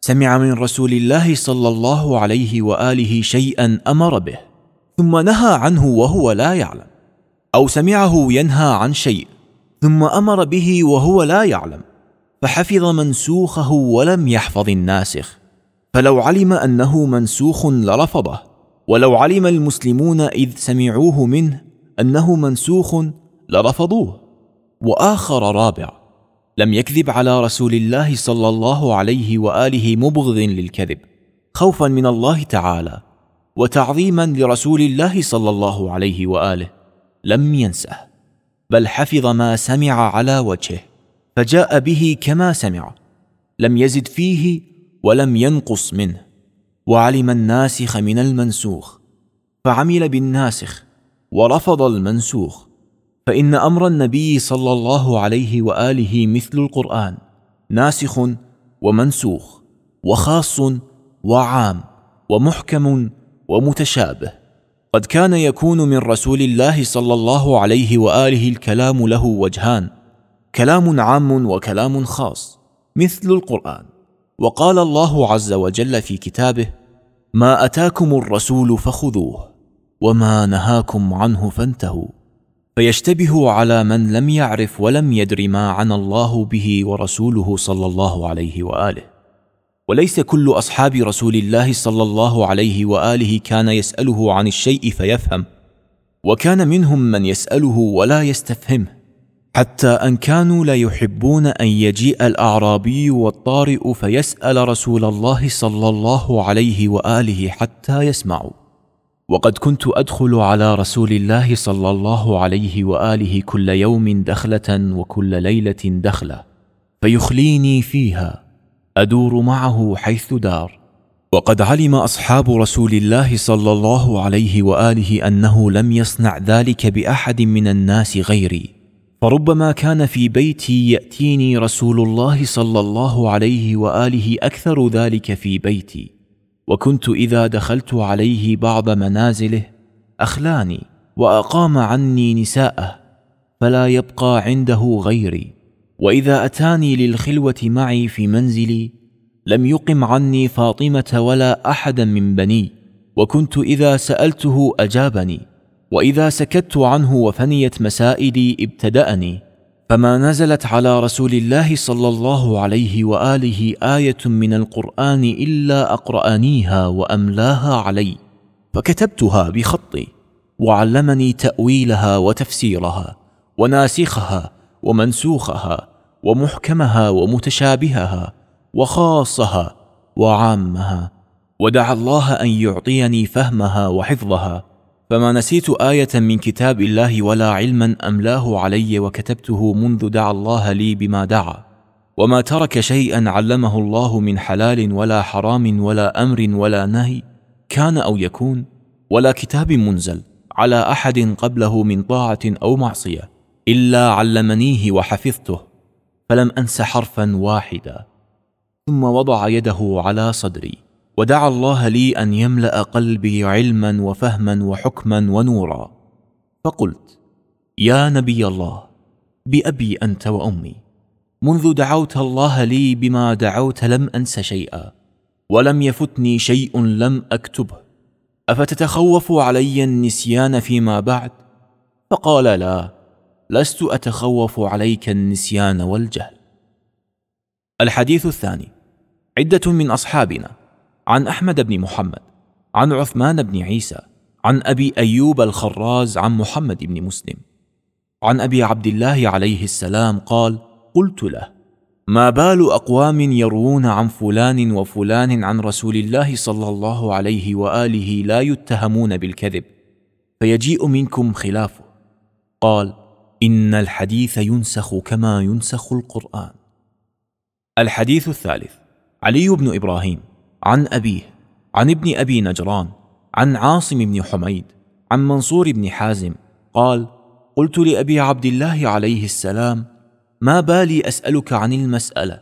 سمع من رسول الله صلى الله عليه وآله شيئا أمر به ثم نهى عنه وهو لا يعلم. أو سمعه ينهى عن شيء ثم أمر به وهو لا يعلم. فحفظ منسوخه ولم يحفظ الناسخ. فلو علم أنه منسوخ لرفضه. ولو علم المسلمون إذ سمعوه منه أنه منسوخ لرفضوه. وآخر رابع لم يكذب على رسول الله صلى الله عليه وآله مبغض للكذب خوفا من الله تعالى وتعظيما لرسول الله صلى الله عليه وآله لم ينسه. بل حفظ ما سمع على وجهه فجاء به كما سمع لم يزد فيه ولم ينقص منه. وعلم الناسخ من المنسوخ فعمل بالناسخ ورفض المنسوخ فإن أمر النبي صلى الله عليه وآله مثل القرآن ناسخ ومنسوخ وخاص وعام ومحكم ومتشابه. قد كان يكون من رسول الله صلى الله عليه وآله الكلام له وجهان كلام عام وكلام خاص مثل القرآن. وقال الله عز وجل في كتابه ما أتاكم الرسول فخذوه وما نهاكم عنه فانتهوا. فيشتبه على من لم يعرف ولم يدر ما عنى الله به ورسوله صلى الله عليه وآله. وليس كل أصحاب رسول الله صلى الله عليه وآله كان يسأله عن الشيء فيفهم وكان منهم من يسأله ولا يستفهمه. حتى أن كانوا لا يحبون أن يجيء الأعرابي والطارئ فيسأل رسول الله صلى الله عليه وآله حتى يسمعوا. وقد كنت أدخل على رسول الله صلى الله عليه وآله كل يوم دخلة وكل ليلة دخلة فيخليني فيها أدور معه حيث دار. وقد علم أصحاب رسول الله صلى الله عليه وآله أنه لم يصنع ذلك بأحد من الناس غيري. فربما كان في بيتي يأتيني رسول الله صلى الله عليه وآله أكثر ذلك في بيتي وكنت إذا دخلت عليه بعض منازله أخلاني وأقام عني نساءه فلا يبقى عنده غيري وإذا أتاني للخلوة معي في منزلي لم يقم عني فاطمة ولا أحدا من بني وكنت إذا سألته أجابني. وإذا سكت عنه وفنيت مسائلي ابتدأني. فما نزلت على رسول الله صلى الله عليه وآله آية من القرآن إلا أقرأنيها وأملاها علي. فكتبتها بخطي وعلمني تأويلها وتفسيرها وناسخها ومنسوخها ومحكمها ومتشابهها وخاصها وعامها ودعا الله أن يعطيني فهمها وحفظها. فما نسيت آية من كتاب الله ولا علما أملاه علي وكتبته منذ دعا الله لي بما دعا. وما ترك شيئا علمه الله من حلال ولا حرام ولا أمر ولا نهي كان أو يكون ولا كتاب منزل على أحد قبله من طاعة أو معصية إلا علمنيه وحفظته فلم أنس حرفا واحدا. ثم وضع يده على صدري. ودعا الله لي أن يملأ قلبي علما وفهما وحكما ونورا. فقلت يا نبي الله بأبي أنت وأمي منذ دعوت الله لي بما دعوت لم أنس شيئا ولم يفتني شيء لم أكتبه. أفتتخوف علي النسيان فيما بعد؟ فقال لا لست أتخوف عليك النسيان والجهل. الحديث الثاني عدة من أصحابنا عن أحمد بن محمد عن عثمان بن عيسى عن أبي أيوب الخراز عن محمد بن مسلم. عن أبي عبد الله عليه السلام قال قلت له ما بال أقوام يروون عن فلان وفلان عن رسول الله صلى الله عليه وآله لا يتهمون بالكذب فيجيء منكم خلافه. قال إن الحديث ينسخ كما ينسخ القرآن. الحديث الثالث علي بن إبراهيم عن أبيه عن ابن أبي نجران عن عاصم بن حميد عن منصور بن حازم قال قلت لأبي عبد الله عليه السلام ما بالي أسألك عن المسألة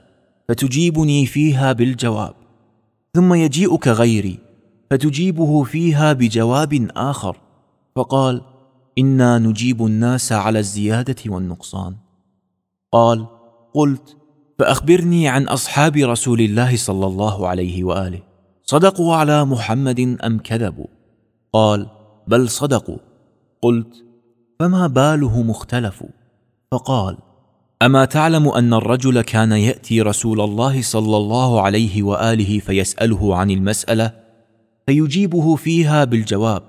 فتجيبني فيها بالجواب. ثم يجيئك غيري فتجيبه فيها بجواب آخر فقال إنا نجيب الناس على الزيادة والنقصان. قال قلت فأخبرني عن أصحاب رسول الله صلى الله عليه وآله. صدقوا على محمد أم كذبوا؟ قال بل صدقوا. قلت فما بالهم اختلفوا؟ فقال أما تعلم أن الرجل كان يأتي رسول الله صلى الله عليه وآله فيسأله عن المسألة فيجيبه فيها بالجواب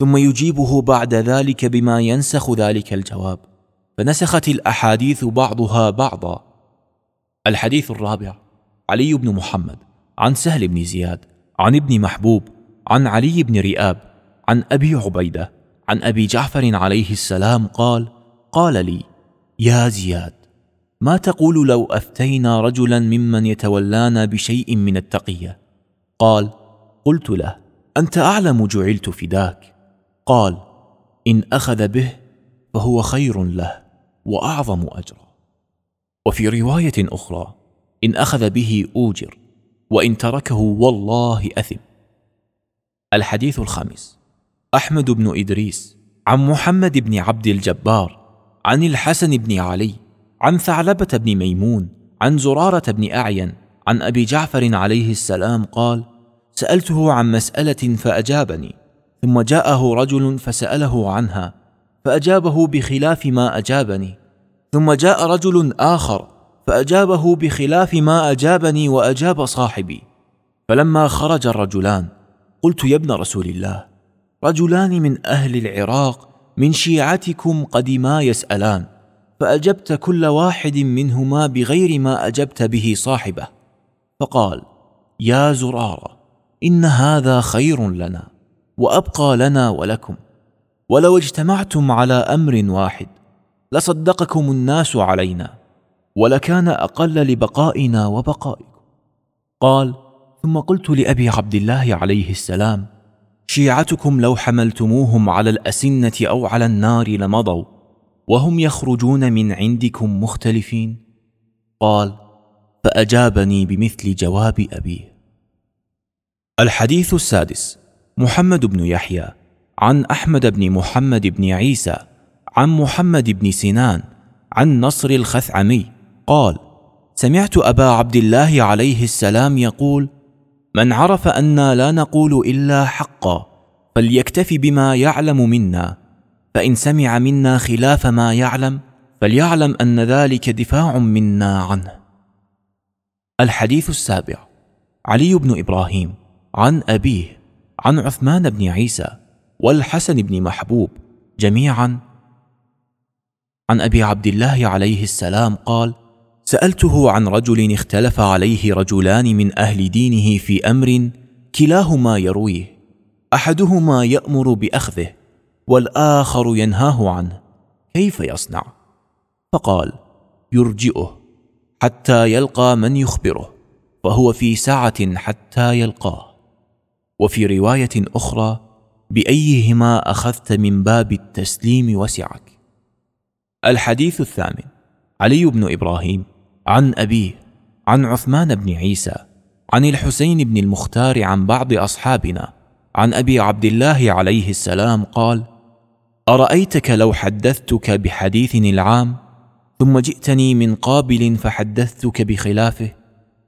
ثم يجيبه بعد ذلك بما ينسخ ذلك الجواب. فنسخت الأحاديث بعضها بعضا. الحديث الرابع علي بن محمد عن سهل بن زياد عن ابن محبوب عن علي بن رئاب عن أبي عبيدة عن أبي جعفر عليه السلام قال قال لي يا زياد ما تقول لو أفتينا رجلا ممن يتولانا بشيء من التقية؟ قال قلت له أنت أعلم جعلت فداك. قال إن أخذ به فهو خير له وأعظم اجرا وفي رواية أخرى إن أخذ به أوجر وإن تركه والله أثم. الحديث الخامس أحمد بن إدريس عن محمد بن عبد الجبار عن الحسن بن علي عن ثعلبة بن ميمون عن زرارة بن أعين عن أبي جعفر عليه السلام قال سألته عن مسألة فأجابني ثم جاءه رجل فسأله عنها فأجابه بخلاف ما أجابني. ثم جاء رجل آخر فأجابه بخلاف ما أجابني وأجاب صاحبي. فلما خرج الرجلان قلت يا ابن رسول الله رجلان من أهل العراق من شيعتكم قدما يسألان فأجبت كل واحد منهما بغير ما أجبت به صاحبه. فقال يا زرارة إن هذا خير لنا وأبقى لنا ولكم ولو اجتمعتم على أمر واحد لصدقكم الناس علينا ولكان أقل لبقائنا وبقائكم. قال ثم قلت لأبي عبد الله عليه السلام شيعتكم لو حملتموهم على الأسنة أو على النار لمضوا وهم يخرجون من عندكم مختلفين؟ قال فأجابني بمثل جواب أبيه. الحديث السادس محمد بن يحيى عن أحمد بن محمد بن عيسى عن محمد بن سنان عن نصر الخثعمي قال سمعت أبا عبد الله عليه السلام يقول من عرف أنا لا نقول إلا حقا فليكتف بما يعلم منا فإن سمع منا خلاف ما يعلم فليعلم أن ذلك دفاع منا عنه. الحديث السابع علي بن إبراهيم عن أبيه عن عثمان بن عيسى والحسن بن محبوب جميعا عن أبي عبد الله عليه السلام قال سألته عن رجل اختلف عليه رجلان من أهل دينه في أمر كلاهما يرويه أحدهما يأمر بأخذه والآخر ينهاه عنه كيف يصنع؟ فقال يرجئه حتى يلقى من يخبره فهو في سعه حتى يلقاه. وفي رواية أخرى بأيهما أخذت من باب التسليم وسعك؟ الحديث الثامن. علي بن إبراهيم عن أبيه عن عثمان بن عيسى عن الحسين بن المختار عن بعض أصحابنا عن أبي عبد الله عليه السلام قال أرأيتك لو حدثتك بحديث العام ثم جئتني من قابل فحدثتك بخلافه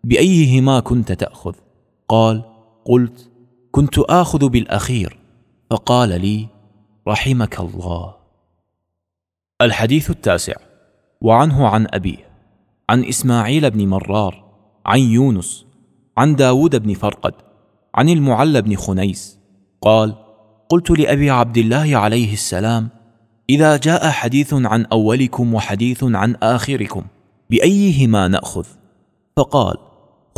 بأيهما كنت تأخذ؟ قال قلت كنت آخذ بالأخير. فقال لي رحمك الله. الحديث التاسع. وعنه عن أبيه عن إسماعيل بن مرار عن يونس عن داود بن فرقد عن المعلى بن خنيس قال قلت لأبي عبد الله عليه السلام إذا جاء حديث عن أولكم وحديث عن آخركم بأيهما نأخذ؟ فقال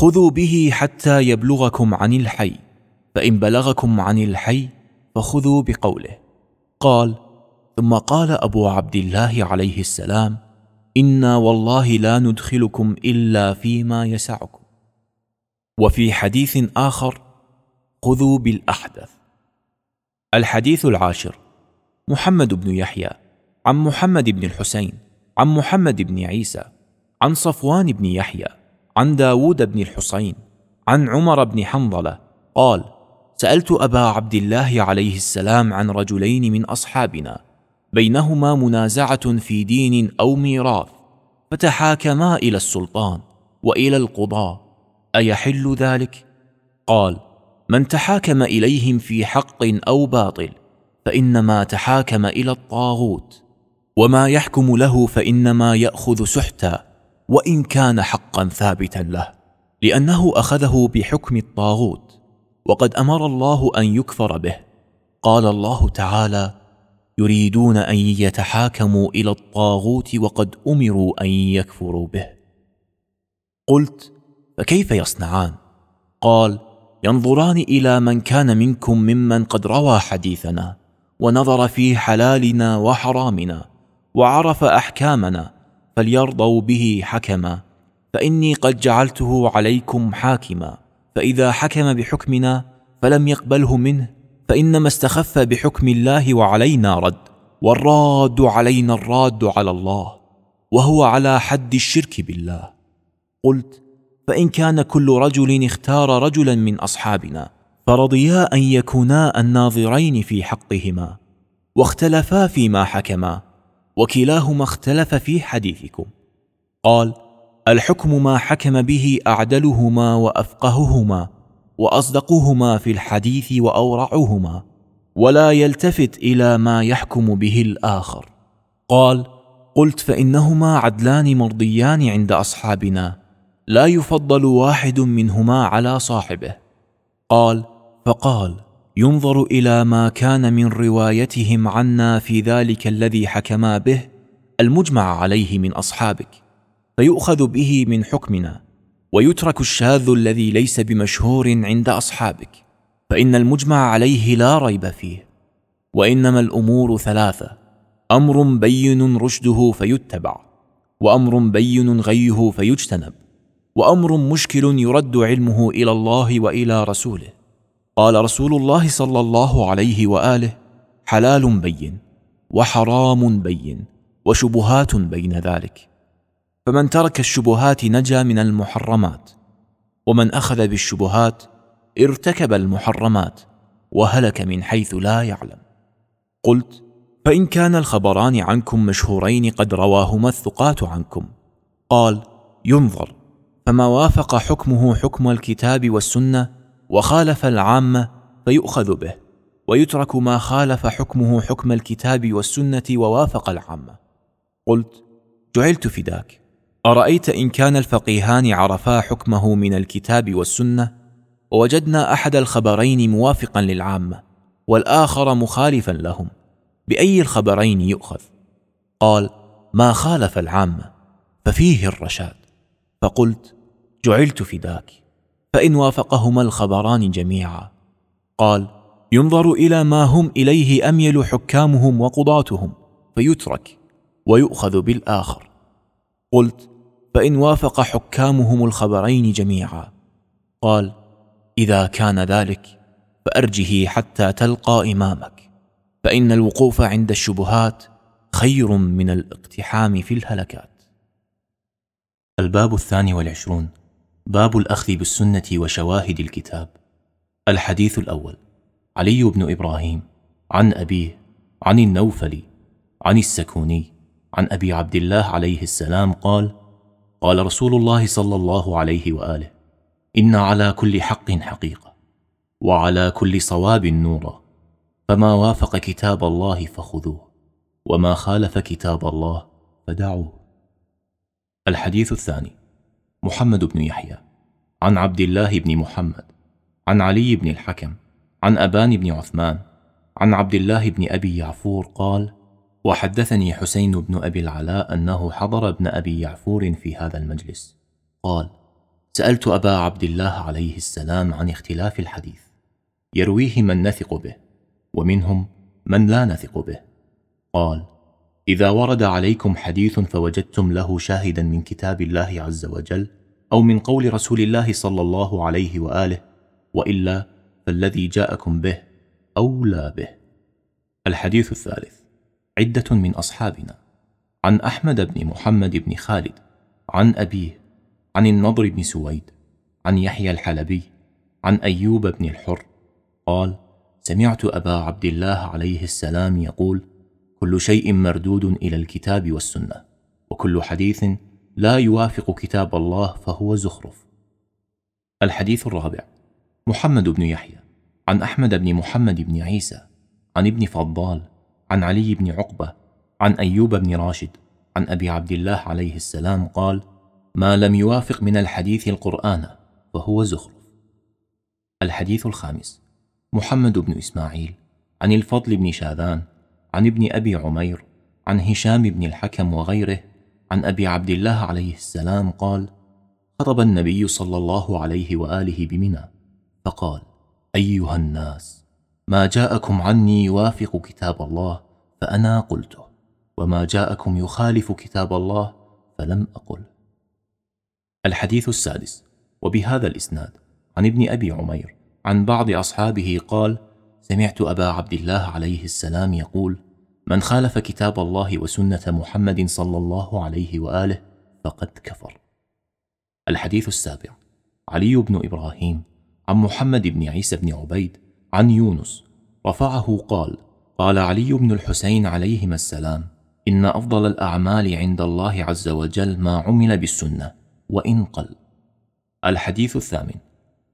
خذوا به حتى يبلغكم عن الحي فإن بلغكم عن الحي فخذوا بقوله. قال ثم قال أبو عبد الله عليه السلام إنا والله لا ندخلكم إلا فيما يسعكم. وفي حديث آخر خذوا بالأحدث. الحديث العاشر محمد بن يحيى عن محمد بن الحسين عن محمد بن عيسى عن صفوان بن يحيى عن داود بن الحسين عن عمر بن حنظلة قال سألت أبا عبد الله عليه السلام عن رجلين من أصحابنا بينهما منازعة في دين أو ميراث فتحاكما إلى السلطان وإلى القضاه أيحل ذلك؟ قال من تحاكم إليهم في حق أو باطل فإنما تحاكم إلى الطاغوت. وما يحكم له فإنما يأخذ سحتا وإن كان حقا ثابتا له لأنه أخذه بحكم الطاغوت. وقد أمر الله أن يكفر به. قال الله تعالى يريدون أن يتحاكموا إلى الطاغوت وقد أمروا أن يكفروا به. قلت فكيف يصنعان؟ قال ينظران إلى من كان منكم ممن قد روى حديثنا ونظر في حلالنا وحرامنا وعرف أحكامنا فليرضوا به حكما. فإني قد جعلته عليكم حاكما فإذا حكم بحكمنا فلم يقبله منه فإنما استخف بحكم الله وعلينا رد والراد علينا الراد على الله وهو على حد الشرك بالله. قلت فإن كان كل رجل اختار رجلا من أصحابنا فرضيا أن يكونا الناظرين في حقهما واختلفا فيما حكما وكلاهما اختلف في حديثكم. قال الحكم ما حكم به أعدلهما وأفقههما واصدقهما في الحديث واورعهما ولا يلتفت إلى ما يحكم به الآخر. قال قلت فإنهما عدلان مرضيان عند أصحابنا لا يفضل واحد منهما على صاحبه. قال فقال ينظر إلى ما كان من روايتهم عنا في ذلك الذي حكما به المجمع عليه من أصحابك فيؤخذ به من حكمنا. ويترك الشاذ الذي ليس بمشهور عند أصحابك فإن المجمع عليه لا ريب فيه وإنما الأمور ثلاثة أمر بين رشده فيتبع وأمر بين غيه فيجتنب وأمر مشكل يرد علمه إلى الله وإلى رسوله. قال رسول الله صلى الله عليه وآله حلال بين وحرام بين وشبهات بين ذلك. فمن ترك الشبهات نجا من المحرمات ومن أخذ بالشبهات ارتكب المحرمات وهلك من حيث لا يعلم. قلت فإن كان الخبران عنكم مشهورين قد رواهما الثقات عنكم. قال ينظر. فما وافق حكمه حكم الكتاب والسنة وخالف العامه فيؤخذ به ويترك ما خالف حكمه حكم الكتاب والسنة ووافق العامه قلت جعلت فداك. أرأيت إن كان الفقيهان عرفا حكمه من الكتاب والسنة؟ ووجدنا أحد الخبرين موافقا للعامة والآخر مخالفا لهم بأي الخبرين يؤخذ؟ قال ما خالف العامة ففيه الرشاد. فقلت جعلت فداك. فإن وافقهما الخبران جميعا. قال ينظر إلى ما هم إليه اميل حكامهم وقضاتهم فيترك ويؤخذ بالآخر. قلت فإن وافق حكامهم الخبرين جميعا. قال إذا كان ذلك فأرجه حتى تلقى إمامك. فإن الوقوف عند الشبهات خير من الاقتحام في الهلكات. الباب الثاني والعشرون. باب الأخذ بالسنة وشواهد الكتاب. الحديث الأول. علي بن إبراهيم عن أبيه عن النوفل عن السكوني عن أبي عبد الله عليه السلام قال قال رسول الله صلى الله عليه وآله إن على كل حق حقيقة وعلى كل صواب نورا فما وافق كتاب الله فخذوه وما خالف كتاب الله فدعوه. الحديث الثاني محمد بن يحيى عن عبد الله بن محمد عن علي بن الحكم عن أبان بن عثمان عن عبد الله بن أبي يعفور قال وحدثني حسين بن أبي العلاء أنه حضر ابن أبي يعفور في هذا المجلس. قال سألت أبا عبد الله عليه السلام عن اختلاف الحديث. يرويه من نثق به ومنهم من لا نثق به. قال إذا ورد عليكم حديث فوجدتم له شاهدا من كتاب الله عز وجل أو من قول رسول الله صلى الله عليه وآله وإلا فالذي جاءكم به أولى به. الحديث الثالث. عدة من أصحابنا. عن أحمد بن محمد بن خالد عن أبيه عن النضر بن سويد عن يحيى الحلبي عن أيوب بن الحر. قال سمعت أبا عبد الله عليه السلام يقول كل شيء مردود إلى الكتاب والسنة وكل حديث لا يوافق كتاب الله فهو زخرف. الحديث الرابع محمد بن يحيى عن أحمد بن محمد بن عيسى عن ابن فضال عن علي بن عقبة عن أيوب بن راشد عن أبي عبد الله عليه السلام قال ما لم يوافق من الحديث القرآن فهو زخرف. الحديث الخامس محمد بن إسماعيل عن الفضل بن شاذان عن ابن أبي عمير عن هشام بن الحكم وغيره عن أبي عبد الله عليه السلام قال خطب النبي صلى الله عليه وآله بمنى فقال أيها الناس ما جاءكم عني يوافق كتاب الله فأنا قلته وما جاءكم يخالف كتاب الله فلم أقل. الحديث السادس وبهذا الإسناد عن ابن أبي عمير عن بعض أصحابه قال سمعت أبا عبد الله عليه السلام يقول من خالف كتاب الله وسنة محمد صلى الله عليه وآله فقد كفر. الحديث السابع علي بن إبراهيم عن محمد بن عيسى بن عبيد عن يونس رفعه قال قال علي بن الحسين عليهما السلام إن أفضل الأعمال عند الله عز وجل ما عمل بالسنة وإن قل. الحديث الثامن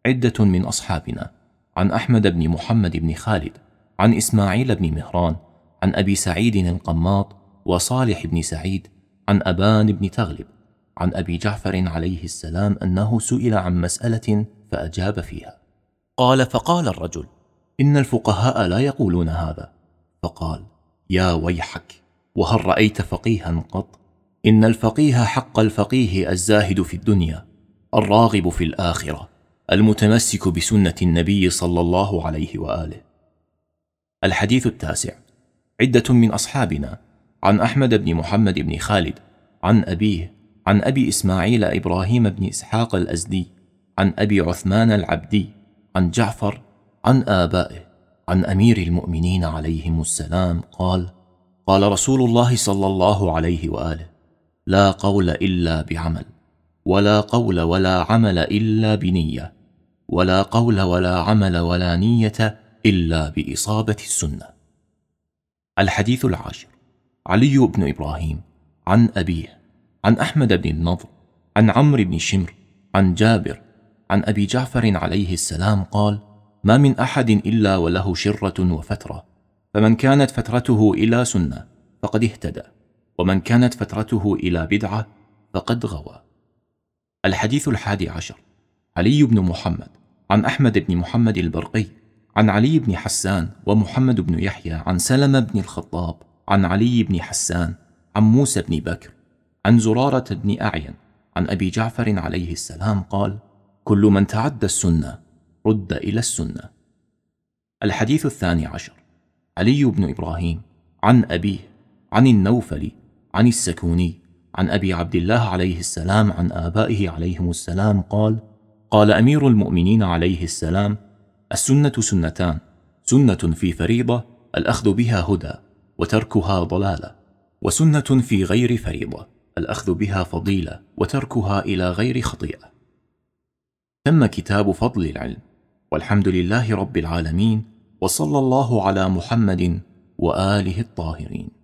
عدة من أصحابنا عن أحمد بن محمد بن خالد عن إسماعيل بن مهران عن أبي سعيد القماط وصالح بن سعيد عن أبان بن تغلب عن أبي جعفر عليه السلام أنه سئل عن مسألة فأجاب فيها. قال فقال الرجل إن الفقهاء لا يقولون هذا. فقال يا ويحك وهل رأيت فقيها قط؟ إن الفقيه حق الفقيه الزاهد في الدنيا الراغب في الآخرة المتمسك بسنة النبي صلى الله عليه وآله. الحديث التاسع. عدة من أصحابنا عن أحمد بن محمد بن خالد عن أبيه عن أبي إسماعيل إبراهيم بن إسحاق الأزدي عن أبي عثمان العبدي عن جعفر عن آبائه. عن أمير المؤمنين عليهم السلام قال قال رسول الله صلى الله عليه وآله لا قول إلا بعمل ولا قول ولا عمل إلا بنية ولا قول ولا عمل ولا نية إلا بإصابة السنة. الحديث العاشر. علي بن إبراهيم عن أبيه عن أحمد بن النضر عن عمرو بن شمر عن جابر عن أبي جعفر عليه السلام قال ما من أحد إلا وله شرة وفترة. فمن كانت فترته إلى سنة فقد اهتدى. ومن كانت فترته إلى بدعة فقد غوى. الحديث الحادي عشر. علي بن محمد. عن أحمد بن محمد البرقي. عن علي بن حسان ومحمد بن يحيى. عن سلمة بن الخطاب. عن علي بن حسان. عن موسى بن بكر. عن زرارة بن أعين. عن أبي جعفر عليه السلام قال كل من تعدى السنة رد إلى السنة. الحديث الثاني عشر. علي بن إبراهيم عن أبيه عن النوفل عن السكوني عن أبي عبد الله عليه السلام عن آبائه عليهم السلام قال قال أمير المؤمنين عليه السلام السنة سنتان سنة في فريضة الأخذ بها هدى وتركها ضلالة وسنة في غير فريضة الأخذ بها فضيلة وتركها إلى غير خطيئة. تم كتاب فضل العلم. والحمد لله رب العالمين وصلى الله على محمد وآله الطاهرين.